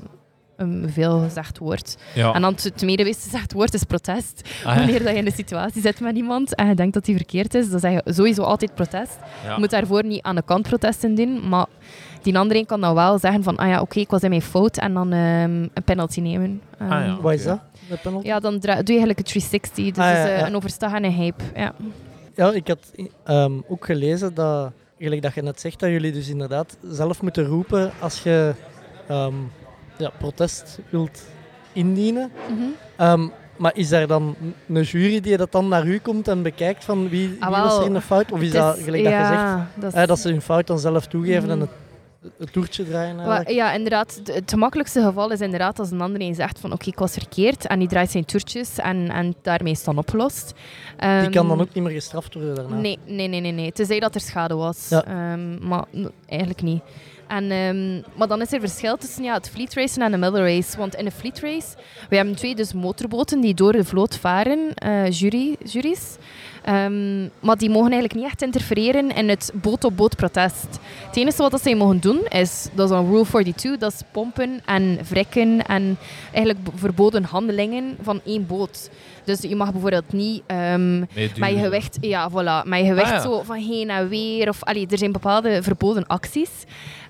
een veel gezegd woord. Ja. En dan het tweede meest gezegd woord is protest. Ah, ja. Wanneer dat je in een situatie zit met iemand en je denkt dat die verkeerd is, dan zeg je sowieso altijd protest. Ja. Je moet daarvoor niet aan de kant protesten doen, maar die andere kan dan wel zeggen van, ah ja, oké, ik was in mijn fout en dan ehm, een penalty nemen. Ehm, Ah ja. Wat is dat? Ja, dan doe je eigenlijk een 360, dus Ah, ja, is, een overstag en een hype. Ja. Ja, ik had ehm, ook gelezen dat, gelijk dat je net zegt, dat jullie dus inderdaad zelf moeten roepen als je ehm, ja, protest wilt indienen. Mhm. Ehm, maar is er dan een jury die dat dan naar u komt en bekijkt van wie, wie Ah, was er in de fout? Of is dat, gelijk dat je zegt, ja, dat is- eh, dat ze hun fout dan zelf toegeven Mhm. en het, het toertje draaien eigenlijk? Ja, inderdaad. Het- gemakkelijkste geval is inderdaad als een ander een zegt van oké, ik was verkeerd en die draait zijn toertjes en, en daarmee is het dan opgelost. Die kan dan Ehm, ook niet meer gestraft worden daarna. Nee, nee, nee, nee, nee. Tenzij dat er schade was. Ja. Ehm, maar eigenlijk niet. En, ehm, maar dan is er verschil tussen ja, het fleet racen en de middle race. Want in de fleet race, we hebben twee dus motorboten die door de vloot varen, jury, juries. Ehm, maar die mogen eigenlijk niet echt interfereren in het boot-op-boot protest. Het enige wat dat zij mogen doen is, dat is dan Rule 42, dat is pompen en wrikken en eigenlijk verboden handelingen van één boot. Dus je mag bijvoorbeeld niet Meeduwen. met je gewicht, ja, voilà, met je gewicht Ah, ja. zo van heen en weer. Of, allee, er zijn bepaalde verboden acties.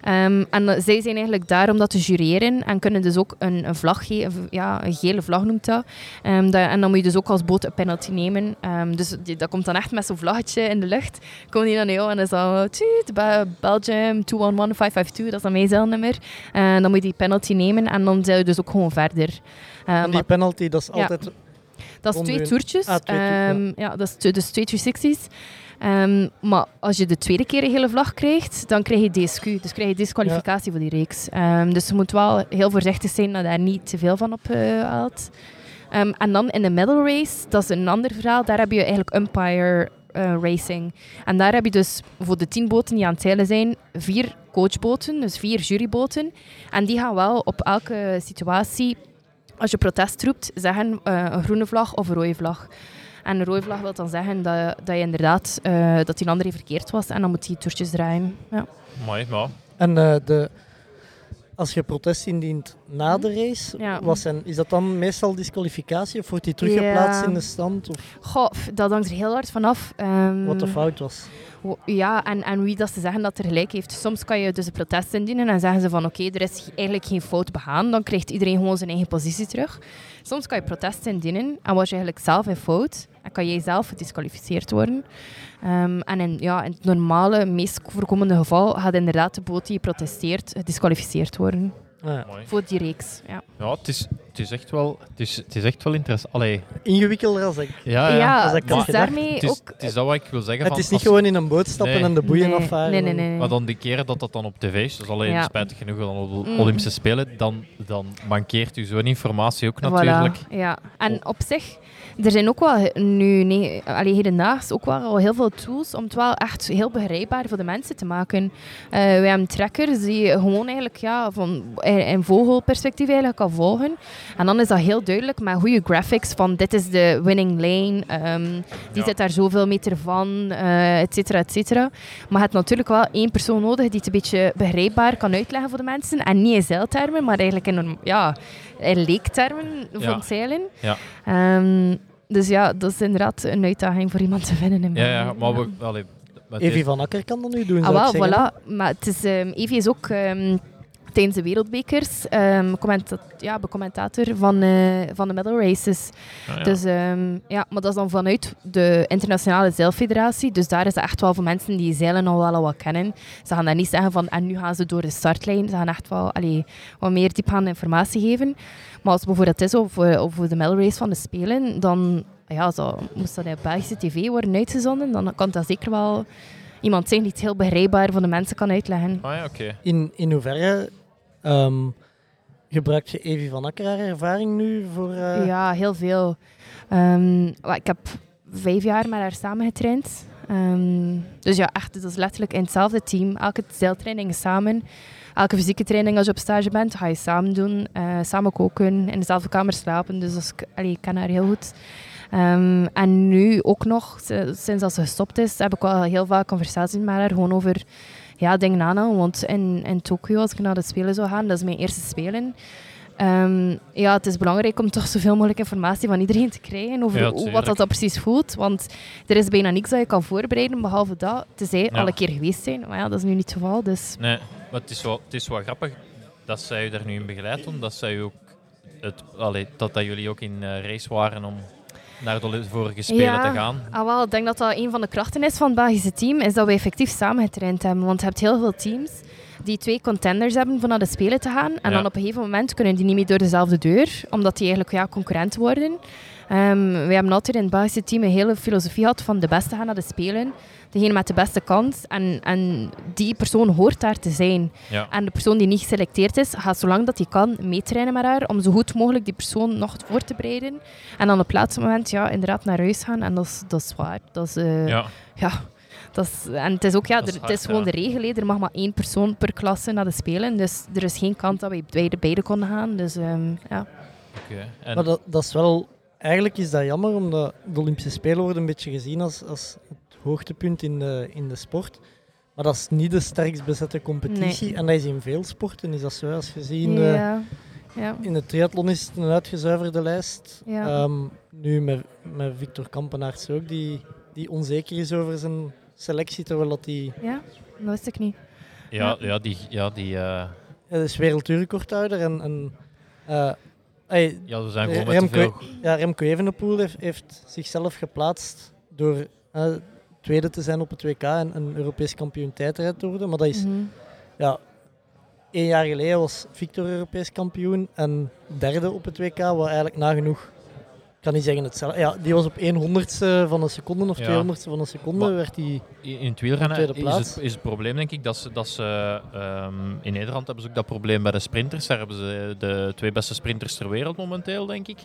Ehm, en eh, zij zijn eigenlijk daar om dat te jureren en kunnen dus ook een, een vlag geven, ja, een gele vlag noemt dat. Ehm, dat- En dan moet je dus ook als boot een penalty nemen. Ehm, dus die, dat komt dan echt met zo'n vlaggetje in de lucht. Komen die dan jou en dan is dat Be- Belgium 211552, dat is dan mijn zeilnummer. En dan moet je die penalty nemen en dan zeil je dus ook gewoon verder. En die penalty, dat is Ja. altijd... dat is twee toertjes. Ah, twee toer- ja. dat is twee- dus twee 360's. Ehm, maar als je de tweede keer een gele vlag krijgt, dan krijg je DSQ. Dus krijg je disqualificatie voor die reeks. Ehm, dus je moet wel heel voorzichtig zijn dat je daar niet te veel van op eh, haalt. Ehm, en dan in de middle race, dat is een ander verhaal. Daar heb je eigenlijk umpire eh, racing. En daar heb je dus voor de tien boten die aan het zeilen zijn, vier coachboten, dus vier juryboten. En die gaan wel op elke situatie als je protest roept, zeggen eh, een groene vlag of een rode vlag. En een rode vlag wil dan zeggen dat, dat je inderdaad eh, dat die andere verkeerd was en dan moet hij toertjes draaien. Ja. Mooi, maar En eh, de, als je protest indient na de race, Mhm. Ja. wat zijn, is dat dan meestal disqualificatie of wordt die teruggeplaatst Ja. in de stand? Of Goh, dat hangt er heel hard vanaf. Ehm, wat de fout was? Ja, en, en wie dat ze zeggen dat er gelijk heeft. Soms kan je dus een protest indienen en zeggen ze van oké, er is eigenlijk geen fout begaan. Dan krijgt iedereen gewoon zijn eigen positie terug. Soms kan je protest indienen en was je eigenlijk zelf in fout. En kan jij zelf gedisqualificeerd worden. Ehm, en in, ja, in het normale, meest voorkomende geval gaat inderdaad de boot die protesteert gedisqualificeerd worden. Ah, ja. Voor die reeks. Ja, Ja, het is, het is echt wel, het is, het is echt wel interessant. Allee, Ingewikkelder als ik. ja, ja. ja, het daarmee Het is, ook... het is dat wat ik wil zeggen. Het van is niet als- gewoon in een boot stappen Nee. en de boeien nee, afvaren. nee, nee, nee, nee. Maar dan die keren dat dat dan op tv is, dus alleen Ja. spijtig genoeg dan op de Mm. Olympische Spelen, dan, dan mankeert u zo'n informatie ook Voilà, natuurlijk. ja. En op zich, er zijn ook wel nu, nee, allee, hedendaags ook wel al heel veel tools om het wel echt heel begrijpbaar voor de mensen te maken. Eh wij hebben trackers die je gewoon eigenlijk ja, van in vogelperspectief eigenlijk kan volgen. En dan is dat heel duidelijk met goede graphics van dit is de winning lane, ehm, die Ja. zit daar zoveel meter van, eh et cetera, et cetera. Maar je hebt natuurlijk wel één persoon nodig die het een beetje begrijpbaar kan uitleggen voor de mensen. En niet in zeiltermen, maar eigenlijk in, een, ja, in leektermen van Ja. zeilen. Ja. Ehm, dus ja, dat is inderdaad een uitdaging voor iemand te vinden. In Ja, ja, maar we, allee, Evie van Akker kan dat nu doen, Ah, zou ik wel, voilà. Maar het is, ehm Evie is ook ehm, tijdens de wereldbekers ehm commenta- ja, commentator van, eh, van de medal races. Ah, ja. Dus ehm, ja, maar dat is dan vanuit de internationale zeilfederatie. Dus daar is het echt wel voor mensen die zeilen al wel al wat kennen. Ze gaan daar niet zeggen van en nu gaan ze door de startlijn. Ze gaan echt wel allee, wat meer diepgaande informatie geven. Maar als het bijvoorbeeld is over, over de medal race van de Spelen, dan ja, zo, moest dat op Belgische tv worden uitgezonden, dan kan dat zeker wel iemand zijn die het heel begrijpbaar voor de mensen kan uitleggen. Ah ja, oké. In, in hoeverre ehm, gebruikt je Evie van Akker ervaring nu voor... eh, Ja, heel veel. Ehm, ik heb vijf jaar met haar samen getraind. Ehm, dus ja, echt, dat is letterlijk in hetzelfde team. Elke zeiltraining samen. Elke fysieke training als je op stage bent, ga je samen doen. eh, samen koken, in dezelfde kamer slapen. Dus is, allee, ik ken haar heel goed. En nu ook nog, si- sinds dat ze gestopt is, heb ik wel heel vaak conversaties met haar. Gewoon over ja, dingen aan. Want in, in Tokio, als ik naar de Spelen zou gaan, dat is mijn eerste Spelen. Ehm, ja, het is belangrijk om toch zoveel mogelijk informatie van iedereen te krijgen over Ja, hoe, wat dat, dat precies voelt. Want er is bijna niks dat je kan voorbereiden, behalve dat. Tenzij Ja. alle keer geweest zijn. Maar ja, dat is nu niet het geval. Dus Nee, maar het is, wel, het is wel grappig dat zij u daar nu in begeleid doen. Dat, zij ook het, allee, dat, dat jullie ook in eh, race waren om naar de vorige Spelen Ja. te gaan. Ah, wel, ik denk dat dat een van de krachten is van het Belgische team, is dat we effectief samen getraind hebben. Want je hebt heel veel teams die twee contenders hebben voor naar de Spelen te gaan. En Ja. dan op een gegeven moment kunnen die niet meer door dezelfde deur, omdat die eigenlijk ja, concurrent worden. Ehm wij hebben altijd in het Belgische team een hele filosofie gehad van de beste gaan naar de Spelen. Degene met de beste kans. En, en die persoon hoort daar te zijn. Ja. En de persoon die niet geselecteerd is, gaat zolang dat hij kan meetrainen met haar, om zo goed mogelijk die persoon nog voor te bereiden. En dan op het laatste moment ja, inderdaad naar huis gaan. En dat is, dat is zwaar. Dat is, eh, Ja. ja, dat is, en het is ook ja, Dat is er- het is gewoon ja. de regel. hè. Er mag maar één persoon per klasse naar de Spelen. Dus er is geen kans dat wij beide, beide konden gaan. Dus ehm, ja. Oké. En, Maar dat, dat is wel... Eigenlijk is dat jammer, omdat de Olympische Spelen worden een beetje gezien als, als het hoogtepunt in de, in de sport. Maar dat is niet de sterkst bezette competitie. Nee. En dat is in veel sporten, is dat zo. Als je ziet, eh, ja. ja. in de triathlon is het een uitgezuiverde lijst. Ja. Ehm, nu met, met Victor Kampenaerts ook, die, die onzeker is over zijn selectie, terwijl dat die... ja, dat wist ik niet. ja, ja, die... Ja, die eh, Hij is wereldrecordhouder en... en eh, ey, ja, we zijn gewoon met te Remco, veel... ja, Remco Evenepoel heeft, heeft zichzelf geplaatst door eh, tweede te zijn op het WK en een Europees kampioen tijdrijd te worden. Maar dat is, Mhm. ja, één jaar geleden was Victor Europees kampioen en derde op het WK, wat eigenlijk nagenoeg, ik kan niet zeggen hetzelfde. Ja, die was op 1 honderdste van een seconde of Ja. 200ste van een seconde, Maar- werd die... In het wielrennen is het, is het probleem, denk ik, dat ze, dat ze ehm, in Nederland hebben ze ook dat probleem bij de sprinters. Daar hebben ze de twee beste sprinters ter wereld momenteel, denk ik.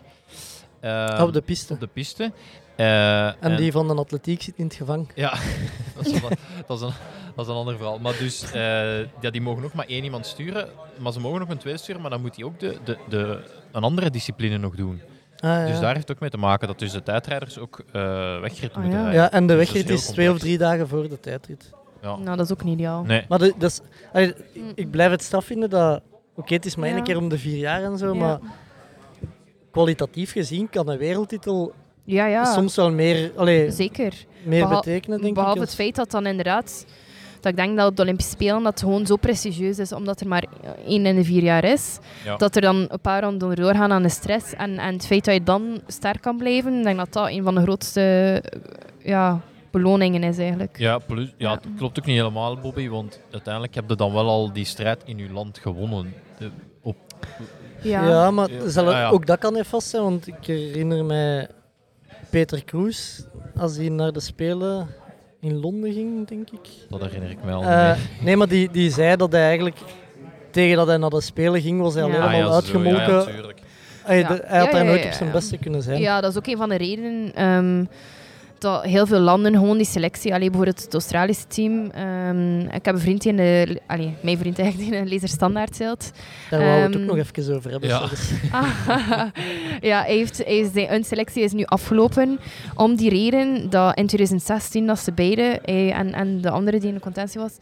Ehm, op de piste. op de piste. Eh, En die van de atletiek zit in het gevangen. Ja, dat is, een, dat, is een, dat is een ander verhaal. Maar dus, eh, ja, die mogen nog maar één iemand sturen, maar ze mogen nog een twee sturen, maar dan moet hij ook de, de, de, een andere discipline nog doen. Ah, ja. Dus daar heeft het ook mee te maken dat dus de tijdrijders ook eh wegrit Ah, moeten ja. rijden. ja, en de Dus wegrit is twee of drie dagen voor de tijdrit. Ja. Nou, dat is ook niet ideaal. Nee, Maar de, dat is, allee, ik blijf het straf vinden dat... Oké, het is maar één Ja. keer om de vier jaar en zo, Ja. maar kwalitatief gezien kan een wereldtitel Ja, ja. soms wel meer, allee, Zeker. meer Behal- betekenen, denk Behalve ik. het feit dat dan inderdaad... Dat ik denk dat op de Olympische Spelen dat het gewoon zo prestigieus is, omdat er maar één in de vier jaar is. Ja. Dat er dan een paar ronden doorgaan aan de stress. En, en het feit dat je dan sterk kan blijven, ik denk dat dat een van de grootste ja, beloningen is eigenlijk. ja, plus, ja, Ja. het klopt ook niet helemaal, Bobby, want uiteindelijk heb je dan wel al die strijd in je land gewonnen. De- op, Ja, maar Ja. zal- ja. ook dat kan niet vast zijn, want ik herinner mij Peter Kroes, als hij naar de Spelen in Londen ging, denk ik. dat herinner ik mij al Eh, nee, maar die, die zei dat hij eigenlijk, tegen dat hij naar de Spelen ging, was hij al Ja. helemaal Ah, ja, uitgemolken. Ja. Hij, Ja. de- hij had Ja, daar nooit ja, op zijn ja. beste kunnen zijn. Ja, dat is ook een van de redenen ehm, dat heel veel landen gewoon die selectie, allee, bijvoorbeeld het Australische team. ehm, ik heb een vriend die in de, allee, mijn vriend eigenlijk die in een lezer-standaard zit. Daar wou we het ook Ehm, nog even over hebben. ja. Ah, ja, hij heeft, hij is, zijn selectie is nu afgelopen. Om die reden dat in 2016 dat ze beide, hij en, en de andere die in de contentie was,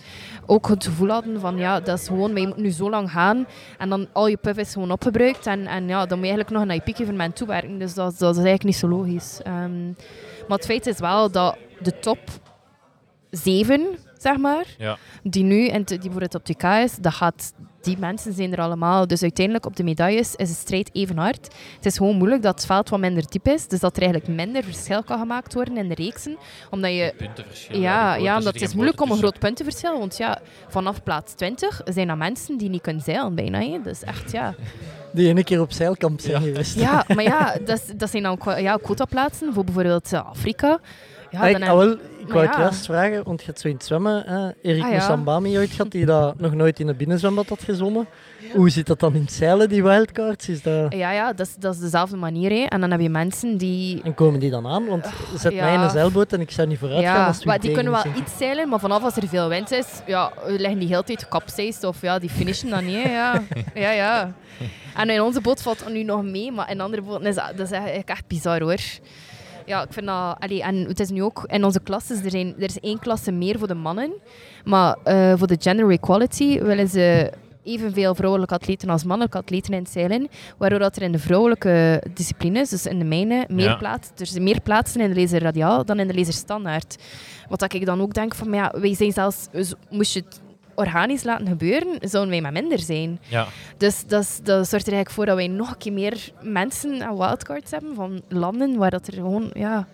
ook het gevoel hadden van ja, dat is gewoon, wij moeten nu zo lang gaan en dan al je puff is gewoon opgebruikt en, en ja, dan moet je eigenlijk nog naar je piek-evenement toewerken. Dus dat, dat is eigenlijk niet zo logisch. Ehm, maar het feit is wel dat de top 7, zeg maar, Ja. die nu en die bijvoorbeeld op 2K is, dat gaat, die mensen zijn er allemaal. Dus uiteindelijk op de medailles is de strijd even hard. Het is gewoon moeilijk dat het veld wat minder diep is, dus dat er eigenlijk minder verschil kan gemaakt worden in de reeksen. Omdat je Puntenverschil. ja, ja, omdat het geen is moeilijk om een groot puntenverschil. Want ja, vanaf plaats 20 zijn er mensen die niet kunnen zeilen bijna. Hè. Dus echt, ja. Die ene keer op zeilkamp zijn Ja, geweest. ja maar ja, dat, zijn dan ja, quotaplaatsen voor bijvoorbeeld eh, Afrika. Ja, Ah, ik, dan ah, wel, ik maar wou het ja. juist vragen, want je hebt zo in het zwemmen. Hè, Erik Ah, ja. Moussambami ooit gehad, die dat nog nooit in een binnenzwembad had gezwommen. Hoe zit dat dan in het zeilen, die wildcards? Is dat... Ja, ja dat, is, dat is dezelfde manier. Hè. En dan heb je mensen die... En komen die dan aan? Want zet Ja. mij in een zeilboot en ik zou niet vooruit gaan als maar die kunnen wel iets zeilen, maar vanaf als er veel wind is, ja, liggen die heel tijd capsized of ja, die finishen dan niet. Ja. ja, ja. En in onze boot valt nu nog mee, maar in andere boten is dat, dat is eigenlijk echt bizar hoor. Ja, ik vind dat... Allee, en het is nu ook in onze klasses, er, zijn, er is één klasse meer voor de mannen, maar eh, voor de gender equality willen ze evenveel vrouwelijke atleten als mannelijke atleten in het zeilen. Waardoor dat er in de vrouwelijke disciplines, dus in de mijne, meer, Ja. plaats, er zijn meer plaatsen in de laser radiaal dan in de laser standaard. Wat dat ik dan ook denk van, maar ja, wij zijn zelfs, dus moest je het organisch laten gebeuren, zouden wij maar minder zijn. Ja. Dus dat, zorgt er eigenlijk voor dat wij nog een keer meer mensen en wildcards hebben van landen waar dat er gewoon ja,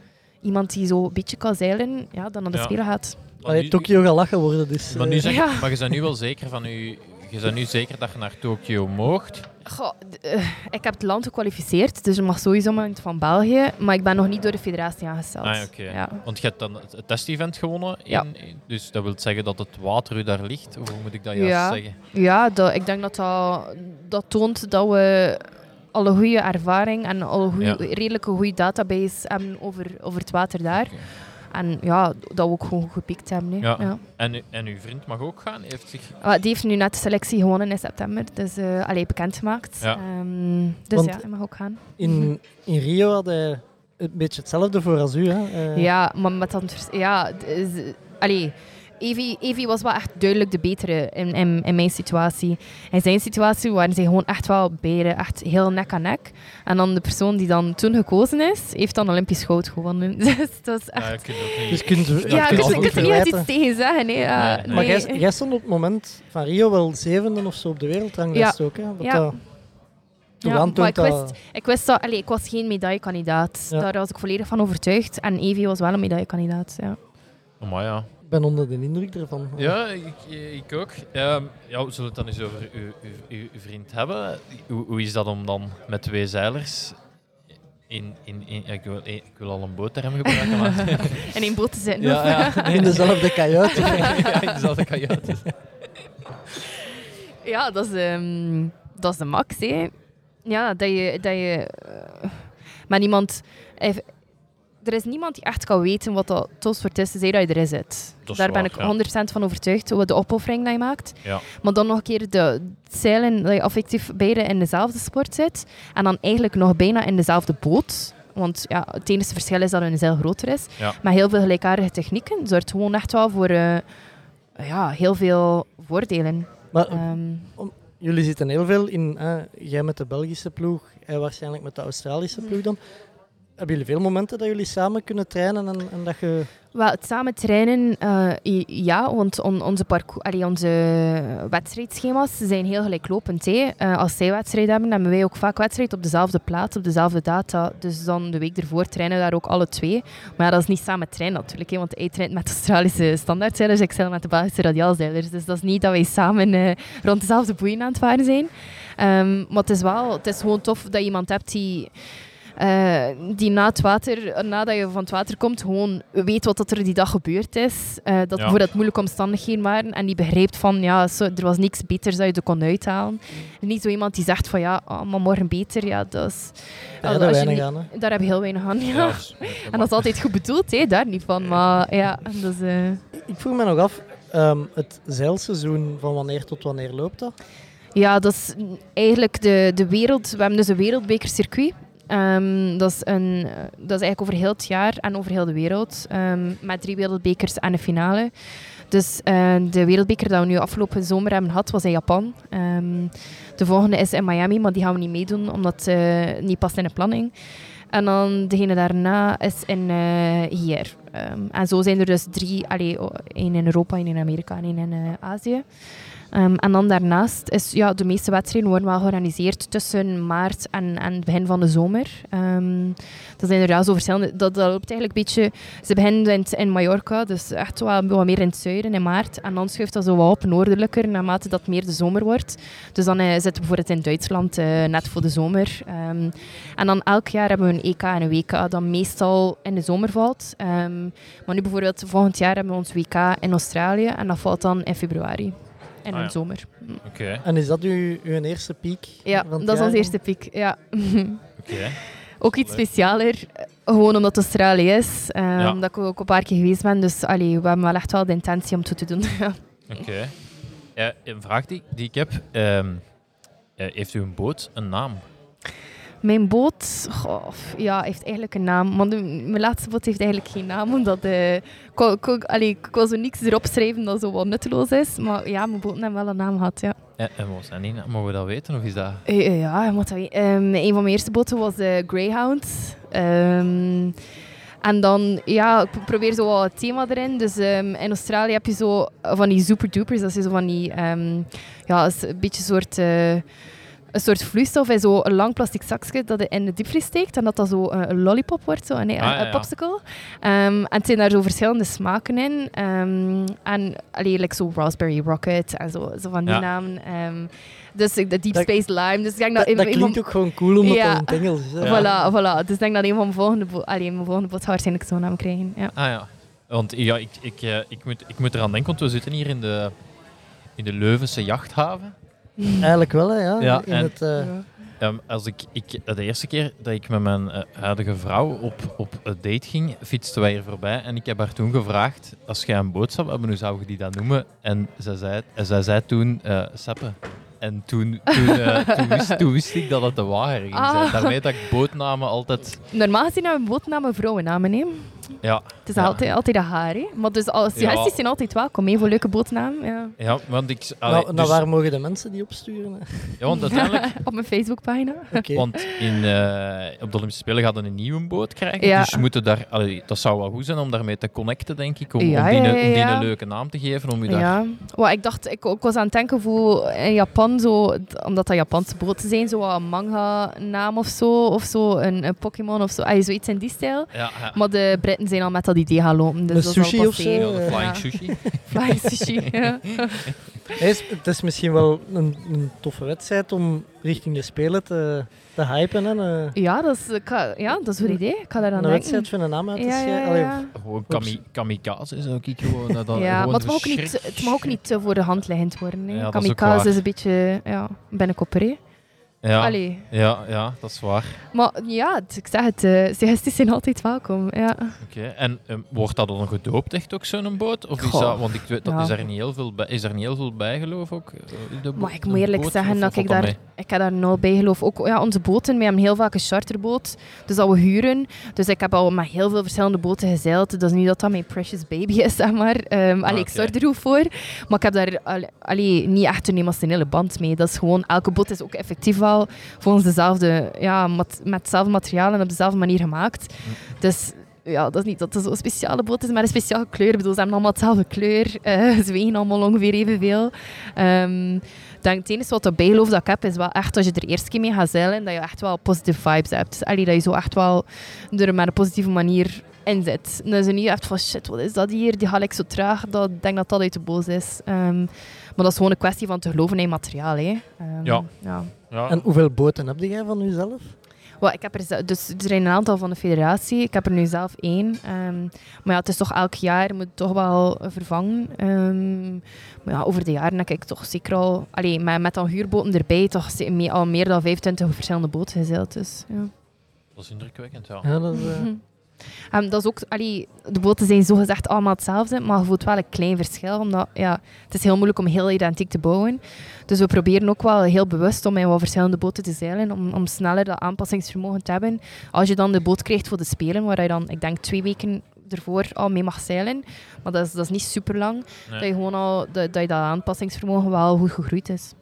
iemand die zo een beetje kan zeilen, ja, dan naar de Ja. Spelen gaat. Allee, Tokio gaat lachen worden, dus... Maar, nu eh, zeg, Ja. maar je bent nu wel zeker van u. Je bent nu zeker dat je naar Tokio moogt. Goh, eh, ik heb het land gekwalificeerd, dus er mag sowieso maar van België, maar ik ben nog niet door de federatie aangesteld. Ah, oké. ja. Want je hebt dan het testevent gewonnen. in- Ja. dus dat wil zeggen dat het water u daar ligt. Of hoe moet ik dat juist Ja. zeggen? Ja, dat, ik denk dat, dat dat toont dat we al een goede ervaring en al een Ja. redelijke goede database hebben over, over het water daar. En ja, dat we ook gewoon goed gepikt hebben. Ja. Ja. En, en uw vriend mag ook gaan? Heeft zich... Ah, die heeft nu net de selectie gewonnen in september, dus uh, allee, bekendgemaakt. Ja. Ehm, dus Want- ja, hij mag ook gaan. In, in Rio had hij een beetje hetzelfde voor als u, hè? Eh, Ja, maar met dat... Ja, allee, Evie, Evie was wel echt duidelijk de betere in, in, in mijn situatie. In zijn situatie waren ze gewoon echt wel beide echt heel nek aan nek. En dan de persoon die dan toen gekozen is, heeft dan Olympisch goud gewonnen. Dus dat is echt... Ja, je kunt ook niet... Dus Ja, dus er niet echt iets tegen zeggen. Nee, ja, Nee. Maar nee. jij, jij stond op het moment van Rio wel zevende of zo op de wereldranglijst ook, hè? Dat Ja. Ja, maar ik wist, ik wist dat... Ik was geen medaillekandidaat. Ja. Daar was ik volledig van overtuigd. En Evie was wel een medaillekandidaat, ja. Oh, maar ja. Ik ben onder de indruk ervan. Ja, ik, ik ook. Ehm, ja, we zullen het dan eens over uw, uw, vriend hebben. Hoe, hoe is dat om dan met twee zeilers in... in, ik, wil, ik wil al een bootterm gebruiken, maar... En in boot te zitten. ja, ja. In dezelfde kajuit. ja, in dezelfde kajuit. Ja, dat is, ehm, dat is de max. Hè. Ja, dat je, dat je eh, met iemand. eh, Er is niemand die echt kan weten wat dat topsport is, tenzij dat je erin zit. Daar ben ik 100% van overtuigd, wat de opoffering dat je maakt. Ja. Maar dan nog een keer de zeilen, dat je effectief beide in dezelfde sport zit. En dan eigenlijk nog bijna in dezelfde boot. Want ja, het enige verschil is dat een zeil groter is. Ja. Maar heel veel gelijkaardige technieken zorgt gewoon echt wel voor eh, ja, heel veel voordelen. Maar Ehm, jullie zitten heel veel in, hè, jij met de Belgische ploeg, hij waarschijnlijk met de Australische ploeg dan. Hebben jullie veel momenten dat jullie samen kunnen trainen en, en dat je... Wel, het samen trainen, eh, ja, want on- onze, parcours, allee, onze wedstrijdschema's zijn heel gelijklopend. Eh, als zij wedstrijd hebben, hebben wij ook vaak wedstrijd op dezelfde plaats, op dezelfde data. Dus dan de week ervoor trainen we daar ook alle twee. Maar dat is niet samen trainen natuurlijk, want hij traint met de Australische standaardzeilers, ik zeil met de Belgische radiaalzeilers. Dus dat is niet dat wij samen eh, rond dezelfde boeien aan het varen zijn. Ehm, maar het is wel, het is gewoon tof dat je iemand hebt die... eh, die na het water, nadat je van het water komt, gewoon weet wat dat er die dag gebeurd is. Eh, dat Ja. bijvoorbeeld moeilijke omstandigheden waren. En die begrijpt van, ja, zo, er was niks beters dat je er kon uithalen. Niet zo iemand die zegt van, ja, oh, maar morgen beter. Ja, dat is... Daar weinig niet- aan, hè? Daar heb je heel weinig aan, ja. Ja, dus- En dat is altijd goed bedoeld, hè, daar niet van. Maar ja, dat is... eh, Ik vroeg me nog af, ehm, het zeilseizoen, van wanneer tot wanneer loopt dat? Ja, dat is eigenlijk de, de wereld. We hebben dus een wereldbekercircuit. Ehm, dat, is een, eh, dat is eigenlijk over heel het jaar en over heel de wereld. ehm, met drie wereldbekers en een finale. Dus eh, de wereldbeker dat we nu afgelopen zomer hebben gehad, was in Japan. Ehm, de volgende is in Miami, maar die gaan we niet meedoen, omdat het niet past in de planning. En dan degene daarna is in eh, hier. En zo zijn er dus drie, één in Europa, één in Amerika en één in Azië. Ehm, en dan daarnaast is ja, de meeste wedstrijden worden wel georganiseerd tussen maart en, en het begin van de zomer. Ehm, dat zijn er ja, zo verschillende. Dat, dat loopt eigenlijk een beetje. Ze beginnen in, in Mallorca, dus echt wel wat meer in het zuiden in maart. En dan schuift dat zo wat op noordelijker naarmate dat meer de zomer wordt. Dus dan eh, zitten we bijvoorbeeld in Duitsland eh, net voor de zomer. Ehm, en dan elk jaar hebben we een EK en een WK dat meestal in de zomer valt. Maar nu bijvoorbeeld volgend jaar hebben we ons WK in Australië en dat valt dan in februari. In Ah, de ja. zomer. Oké, En is dat uw, uw eerste piek? Ja, van het dat is jaar onze eerste piek. Ja. oké. ook iets Leuk. specialer, eh, gewoon omdat het Australië is. ehm, Ja. Dat ik ook een paar keer geweest ben. Dus allee, we hebben wel echt wel de intentie om het toe te doen. Ja. Oké. Ja, een vraag die, die ik heb. ehm, eh, heeft uw boot een naam? Mijn boot, goh, ja, heeft eigenlijk een naam. De- mijn laatste boot heeft eigenlijk geen naam, omdat eh, ik, ik, allee, ik wil zo niks erop schrijven dat zo wat nutteloos is. Maar ja, mijn boot heeft wel een naam gehad, ja. En, en wat dat niet? Mogen we dat weten of is dat... Eh, eh, ja, je moet dat weten. Ehm, een van mijn eerste boten was eh, Greyhound. Ehm, en dan, ja, ik probeer zo wel het thema erin. Dus ehm, in Australië heb je zo van die super dupers. Dat is zo van die, ja, is een beetje een soort, eh, een soort vloeistof in zo'n lang plastic zakje dat je in de diepvries steekt. En dat dat zo eh, een lollipop wordt, zo, nee, Ah, een ja. popsicle. Ehm, en het zijn daar zo verschillende smaken in. Ehm, en allee, like zo raspberry rocket en zo, zo van die Ja. namen. Ehm, dus de Deep Dat- Space Lime. Dus ik denk dat, Dat, dat een van- klinkt ook gewoon cool omdat Ja. dat in het Engels is. Voilà, voilà. Dus ik denk dat een van mijn volgende, bo allee, mijn volgende gaat waarschijnlijk zo'n naam krijgen. Ja. Ah ja. Want ja, ik, ik, eh, ik, moet, ik moet eraan denken, want we zitten hier in de, in de Leuvense jachthaven. Eigenlijk wel, hè, ja. Ja, in en- het, eh, Ehm, als ik, ik, de eerste keer dat ik met mijn eh, huidige vrouw op, op een date ging, fietsten wij hier voorbij. En ik heb haar toen gevraagd, als jij een boot zou hebben, hoe zou je die dan noemen? En zij zei, en zij zei toen, eh Seppe. En toen, toen, eh, toen, wist, toen wist ik dat het de wagen ging zijn. Ah. Daarmee dat ik bootnamen altijd... Normaal gezien hebben we bootnamen vrouwennamen. Hè. Ja, Het is Ja. altijd, altijd een haar. Hè. Maar dus alle suggesties Ja. zijn altijd welkom hè, voor leuke bootnamen. Ja. ja want ik... allee, nou, nou, dus- waar mogen de mensen die opsturen? hè? ja, want uiteindelijk... Op mijn Facebookpagina. Oké. Want in, eh, op de Olympische Spelen gaat een nieuwe boot krijgen. Ja. Dus moeten daar, allee, dat zou wel goed zijn om daarmee te connecten, denk ik. Om, Ja, om, die, ja, een- om die ja. een leuke naam te geven. Om je daar... Ja. Well, ik dacht, ik, ik was aan het denken voor in Japan, zo, omdat dat Japanse boten zijn, zo wat een manga-naam of zo, of zo, een, een Pokémon of zo, Allee, zoiets in die stijl. Ja, ja. Maar de Britten zijn al met dat idee gaan lopen. Dus dat sushi of zo? Ja, eh, flying sushi. Flying sushi, ja. Is- het is misschien wel een, een toffe wedstrijd om richting de Spelen te, te hypen. Hè? Een, Ja, dat is, ik ga- ja, dat is een goed idee. Ik ga daar aan een denken. wedstrijd van een naam uit te Ja, ja, ja. Gewoon kami, kamikaze is ook iets gewoon. Dat, Ja, gewoon maar het mag, ook niet, het mag ook niet te voor de hand liggend worden. Hè. Is Kamikaze is een beetje ja, binnenkopper. hè. Ja, Allee. ja, ja, dat is waar. Maar ja, ik zeg het, eh, suggesties zijn altijd welkom. Ja. Oké. En ehm, wordt dat dan gedoopt, echt ook zo'n boot? Of is dat, want ik weet, dat Ja. is, er niet heel veel bij, is er niet heel veel bijgeloof ook? eh, in de Maar ik moet eerlijk boot? zeggen Of- dat of ik daar, mee? ik heb daar nul bij geloof. Ook ja, onze boten, we hebben heel vaak een charterboot. Dus dat we huren. Dus ik heb al met heel veel verschillende boten gezeild. Dat is niet dat dat mijn precious baby is, zeg maar. Ehm allee, ik zorg er goed voor. Maar ik heb daar al- allee, niet echt een emotionele band mee. Dat is gewoon, elke boot is ook effectief wel volgens dezelfde, ja, mat- met hetzelfde materiaal en op dezelfde manier gemaakt. Dus ja, dat is niet dat het zo'n speciale boot is, maar een speciale kleur. Ik bedoel, ze hebben allemaal hetzelfde kleur. Eh, ze wegen allemaal ongeveer evenveel. Ik denk, het enige wat dat bijgeloof dat ik heb, is wel echt als je er eerst keer mee gaat zeilen, dat je echt wel positive vibes hebt. Allee, dat je zo echt wel er met een positieve manier in zit. En dat je niet echt van, shit, wat is dat hier? Die ga ik zo traag. Dat, ik denk dat dat uit de boos is. Ehm, maar dat is gewoon een kwestie van te geloven in je materiaal. Hè. Ehm, Ja. ja. Ja. En hoeveel boten heb jij van jezelf? Wel, ik heb er, dus er zijn een aantal van de federatie. Ik heb er nu zelf één. Ehm, maar ja, het is toch elk jaar moet het toch wel vervangen. Ehm, maar ja, over de jaren heb ik toch zeker al... Allee, met, met dan huurboten erbij toch al meer dan 25 verschillende boten gezeild. Dus, ja. Dat is indrukwekkend, ja. Ja, dat is, eh, Mhm. Ehm, dat is ook, allee, de boten zijn zogezegd allemaal hetzelfde, maar je voelt wel een klein verschil. Omdat ja, het is heel moeilijk om heel identiek te bouwen. Dus we proberen ook wel heel bewust om in wat verschillende boten te zeilen, om, om sneller dat aanpassingsvermogen te hebben. Als je dan de boot krijgt voor de Spelen, waar je dan, ik denk, twee weken ervoor al mee mag zeilen, maar dat is, dat is niet super lang, Nee. dat je gewoon al dat, dat je dat aanpassingsvermogen wel goed gegroeid is.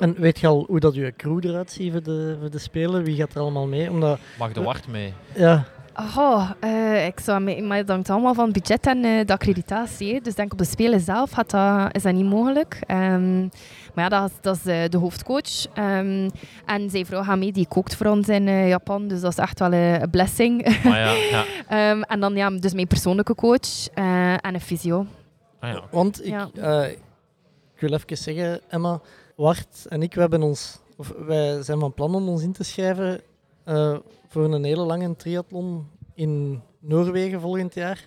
En weet je al hoe dat je crew eruit ziet voor de, voor de Spelen? Wie gaat er allemaal mee? Omdat, Mag de wart mee? ja, Oh, eh, ik zou, me- maar het hangt allemaal van het budget en eh, de accreditatie. hè. Dus denk op de Spelen zelf gaat dat, is dat niet mogelijk. Ehm, maar ja, dat is, dat is eh, de hoofdcoach. Ehm, en zijn vrouw mee, die kookt voor ons in Japan. Dus dat is echt wel een blessing. Maar ja, ja. Ehm, en dan ja, dus mijn persoonlijke coach eh, en een fysio. Ah, ja. want ik, Ja. ik wil even zeggen, Emma, Wart en ik, we hebben ons, of wij zijn van plan om ons in te schrijven eh, voor een hele lange triathlon in Noorwegen volgend jaar.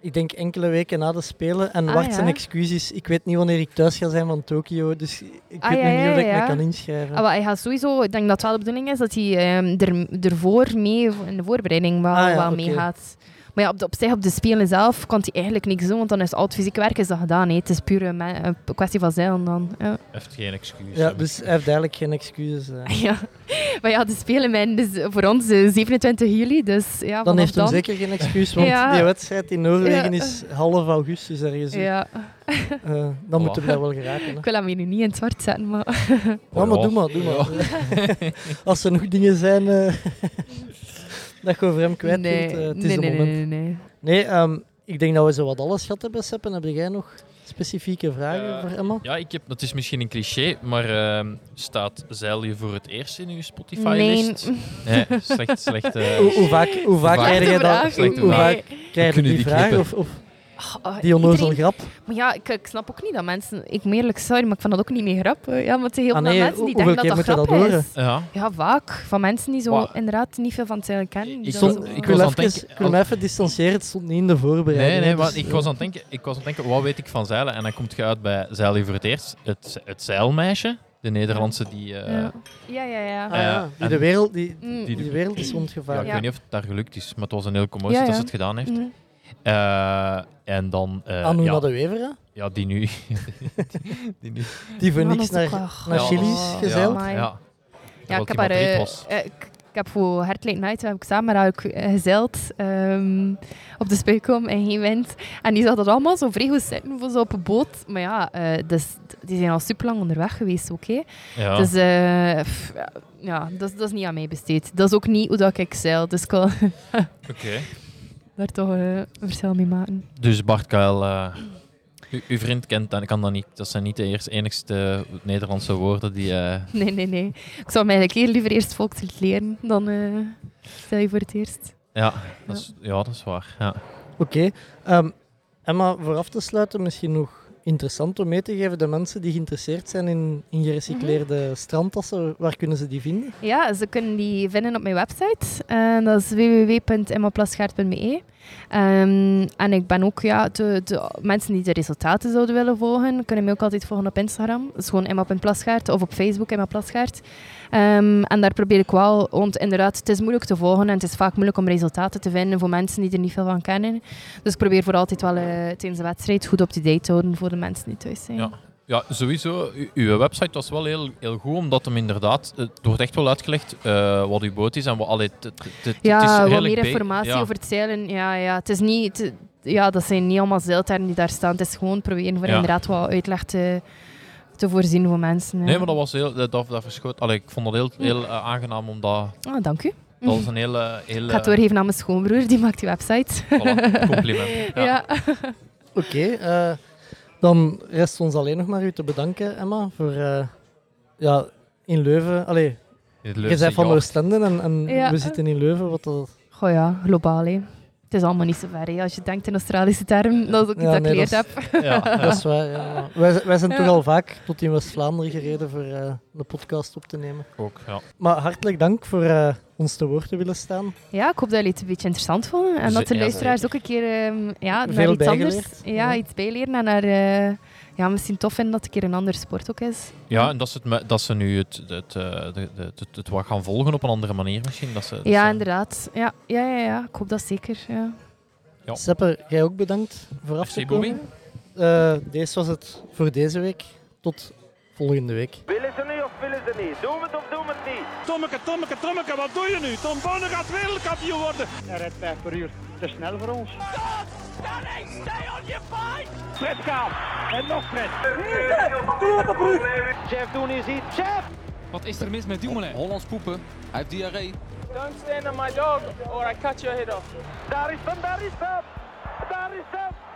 Ik denk enkele weken na de Spelen. En Ah, ja. zijn excuses. Ik weet niet wanneer ik thuis ga zijn van Tokio. Dus ik Ah, weet ja, niet of ik me kan inschrijven. Ah, wel, hij gaat sowieso, ik denk dat het wel de bedoeling is dat hij ehm, er, ervoor mee in de voorbereiding wel, Ah, wel meegaat. Maar ja, op, de, op zich, op de spelen zelf, kan hij eigenlijk niks doen, want dan is al het fysieke werk is dat gedaan. hè. Het is puur een, me- een kwestie van zeilen dan. Ja. Heeft geen excuus. Ja, dus hij heeft eigenlijk geen excuses. eh. ja. Maar ja, de spelen mijn, dus voor ons eh, 27 juli, dus ja, Dan heeft hij zeker geen excuus, want Ja. die wedstrijd in Noorwegen Ja. is half augustus ergens. Ja, Eh, dan moeten we daar wel geraken. Hè. ik wil hem hier nu niet in het zwart zetten, maar... Ja, maar doe maar, doe maar. Als er nog dingen zijn eh, dat je over hem kwijt nee, eh, het is nee, de nee, moment. nee, nee, nee. Nee, ehm, ik denk dat we zo wat alles gehad hebben, Seppen. Heb jij nog specifieke vragen Eh, voor Emma? Ja, ik heb, dat is misschien een cliché, maar ehm, staat zeil je voor het eerst in uw Nee. Spotify-list? Nee, slecht, slecht. eh, Hoe, hoe vaak, hoe vaak krijg jij Vraag, dat? Hoe vaak krijg je kunnen die die vraag? of Oh, die onnozel iedereen- grap? Maar ja, ik, ik snap ook niet dat mensen... Ik ben eerlijk sorry, maar ik vind dat ook niet meer grap. Ja, maar het zijn heel Ah, veel mensen die denken dat dat grap je is. dat ja. Ja, vaak. Van mensen die zo inderdaad niet veel van het zeilen kennen. die Ik dat Stond, ik, ik wil even, het denken- ik wil me even distancieren, het stond niet in de voorbereiding. Nee, nee, hè, maar dus, ik was, aan het denken, ik was aan het denken, wat weet ik van zeilen? En dan komt je uit bij Zeil je voor het eerst. Het, het zeilmeisje, de Nederlandse die... eh, Ja. Ja, ja, ja. Ah, ja, Eh, die, en- de wereld, die, Mm. die de wereld is ja, rondgevaren. ik Ja. weet niet of het daar gelukt is, maar het was een heel commotie Ja, dat ze het gedaan heeft. Mhm. Eh, en dan... eh, Anouna ja, de Wever, hè, ja, die nu... die nu die voor niks dat naar, naar Ja, Chili's Oh, gezeild. ja. Ja, ik heb, haar, eh, ik, ik heb voor Late Night heb ik samen met haar ook eh, gezeild ehm, op de Spuikom en geen wind. En die zat er allemaal zo vrij goed zitten voor zo op een boot. Maar ja, eh, dus, die zijn al super lang onderweg geweest ook. hè. Ja. Dus eh, ja, ja, dat, is- dat is niet aan mij besteed. Dat is ook niet hoe dat ik zeil. Dus Oké. Daar toch eh, een verschil mee maken. Dus Bart Kuil, eh, uw vriend kent dat, kan dat niet. Dat zijn niet de eerste, enigste Nederlandse woorden die... eh, Nee, nee, nee. Ik zou mij eigenlijk liever eerst volkslied leren dan eh stel je voor het eerst. ja, dat is, ja, dat is waar. Ja. Oké. Ehm, Emma, voor af te sluiten, misschien nog interessant om mee te geven. De mensen die geïnteresseerd zijn in, in gerecycleerde strandtassen, waar kunnen ze die vinden? Ja, ze kunnen die vinden op mijn website. En dat is www.emmaplasgaard.be. Ehm, en ik ben ook, ja, de, de mensen die de resultaten zouden willen volgen, kunnen mij ook altijd volgen op Instagram. Dat is gewoon emma.plasgaard of op Facebook Emma Plasgaard. Ehm, en daar probeer ik wel, want inderdaad, het is moeilijk te volgen en het is vaak moeilijk om resultaten te vinden voor mensen die er niet veel van kennen. Dus ik probeer voor altijd wel eh, tijdens de wedstrijd goed up-to-date te houden voor de mensen die thuis zijn. Ja. Ja, sowieso. U- uw website was wel heel, heel goed, omdat hem inderdaad... Het wordt echt wel uitgelegd eh, wat uw boot is en wat... Allee, het- het- het- het is Ja, wat meer informatie ja. over het zeilen. Ja, ja. Het is niet, het- ja, dat zijn niet allemaal zeiltermen die daar staan. Het is gewoon proberen voor Ja. inderdaad wat uitleg te, te voorzien voor mensen. ja. Nee, maar dat was heel... Dat, dat verschoot... Allee, ik vond dat heel, heel eh, aangenaam, omdat... Ah, dank u. Dat was een hele... hele Ik ga het doorgeven aan mijn schoonbroer, die maakt die website. voilà, compliment. Ja. Ja. Oké, eh, dan rest ons alleen nog maar u te bedanken, Emma, voor eh, ja, in Leuven. Allee, je bent van. Oostende en, en Ja. we zitten in Leuven. Wat dat, Goh ja, globaal hè. Het is allemaal niet zo ver. hè. Als je denkt in Australische termen, dat is ook iets Ja, dat ik nee, geleerd dat heb. Ja, ja. dat is waar. Ja. Wij, wij zijn Ja. toch al vaak tot in West-Vlaanderen gereden voor eh de podcast op te nemen. ook, ja. Maar hartelijk dank voor eh, ons te woord te willen staan. Ja, ik hoop dat jullie het een beetje interessant vonden. En dat de luisteraars ook een keer ehm, ja, naar iets anders bijgeleerd. ja, Ja. iets bijleren. En naar, eh, ja, misschien tof vinden dat het een keer een andere sport ook is. Ja, en dat ze, het, dat ze nu het, het, eh, de, de, het, het wat gaan volgen op een andere manier misschien. Dat ze, dat Ja, ze- inderdaad. Ja, ja, ja, ja, ik hoop dat zeker. Ja. Ja. Sepper, jij ook bedankt voor af te komen. Eh, deze was het voor deze week. Tot volgende week. Willen ze nu of willen ze niet? Doen we het of doen we het niet? Tommeke, Tommeke, Tommeke, wat doe je nu? Tom Bonne gaat wereldkampioen worden. Hij rijdt 5 per uur. Te snel voor ons. Fred gaat. En nog Fred. Jeff doen is iets. Jeff! Wat is er mis met Dumoulin? Hollands poepen. Hij heeft diarree. Don't stand on my dog or I cut your head off. Daar is hem, daar is hem! Daar is hem!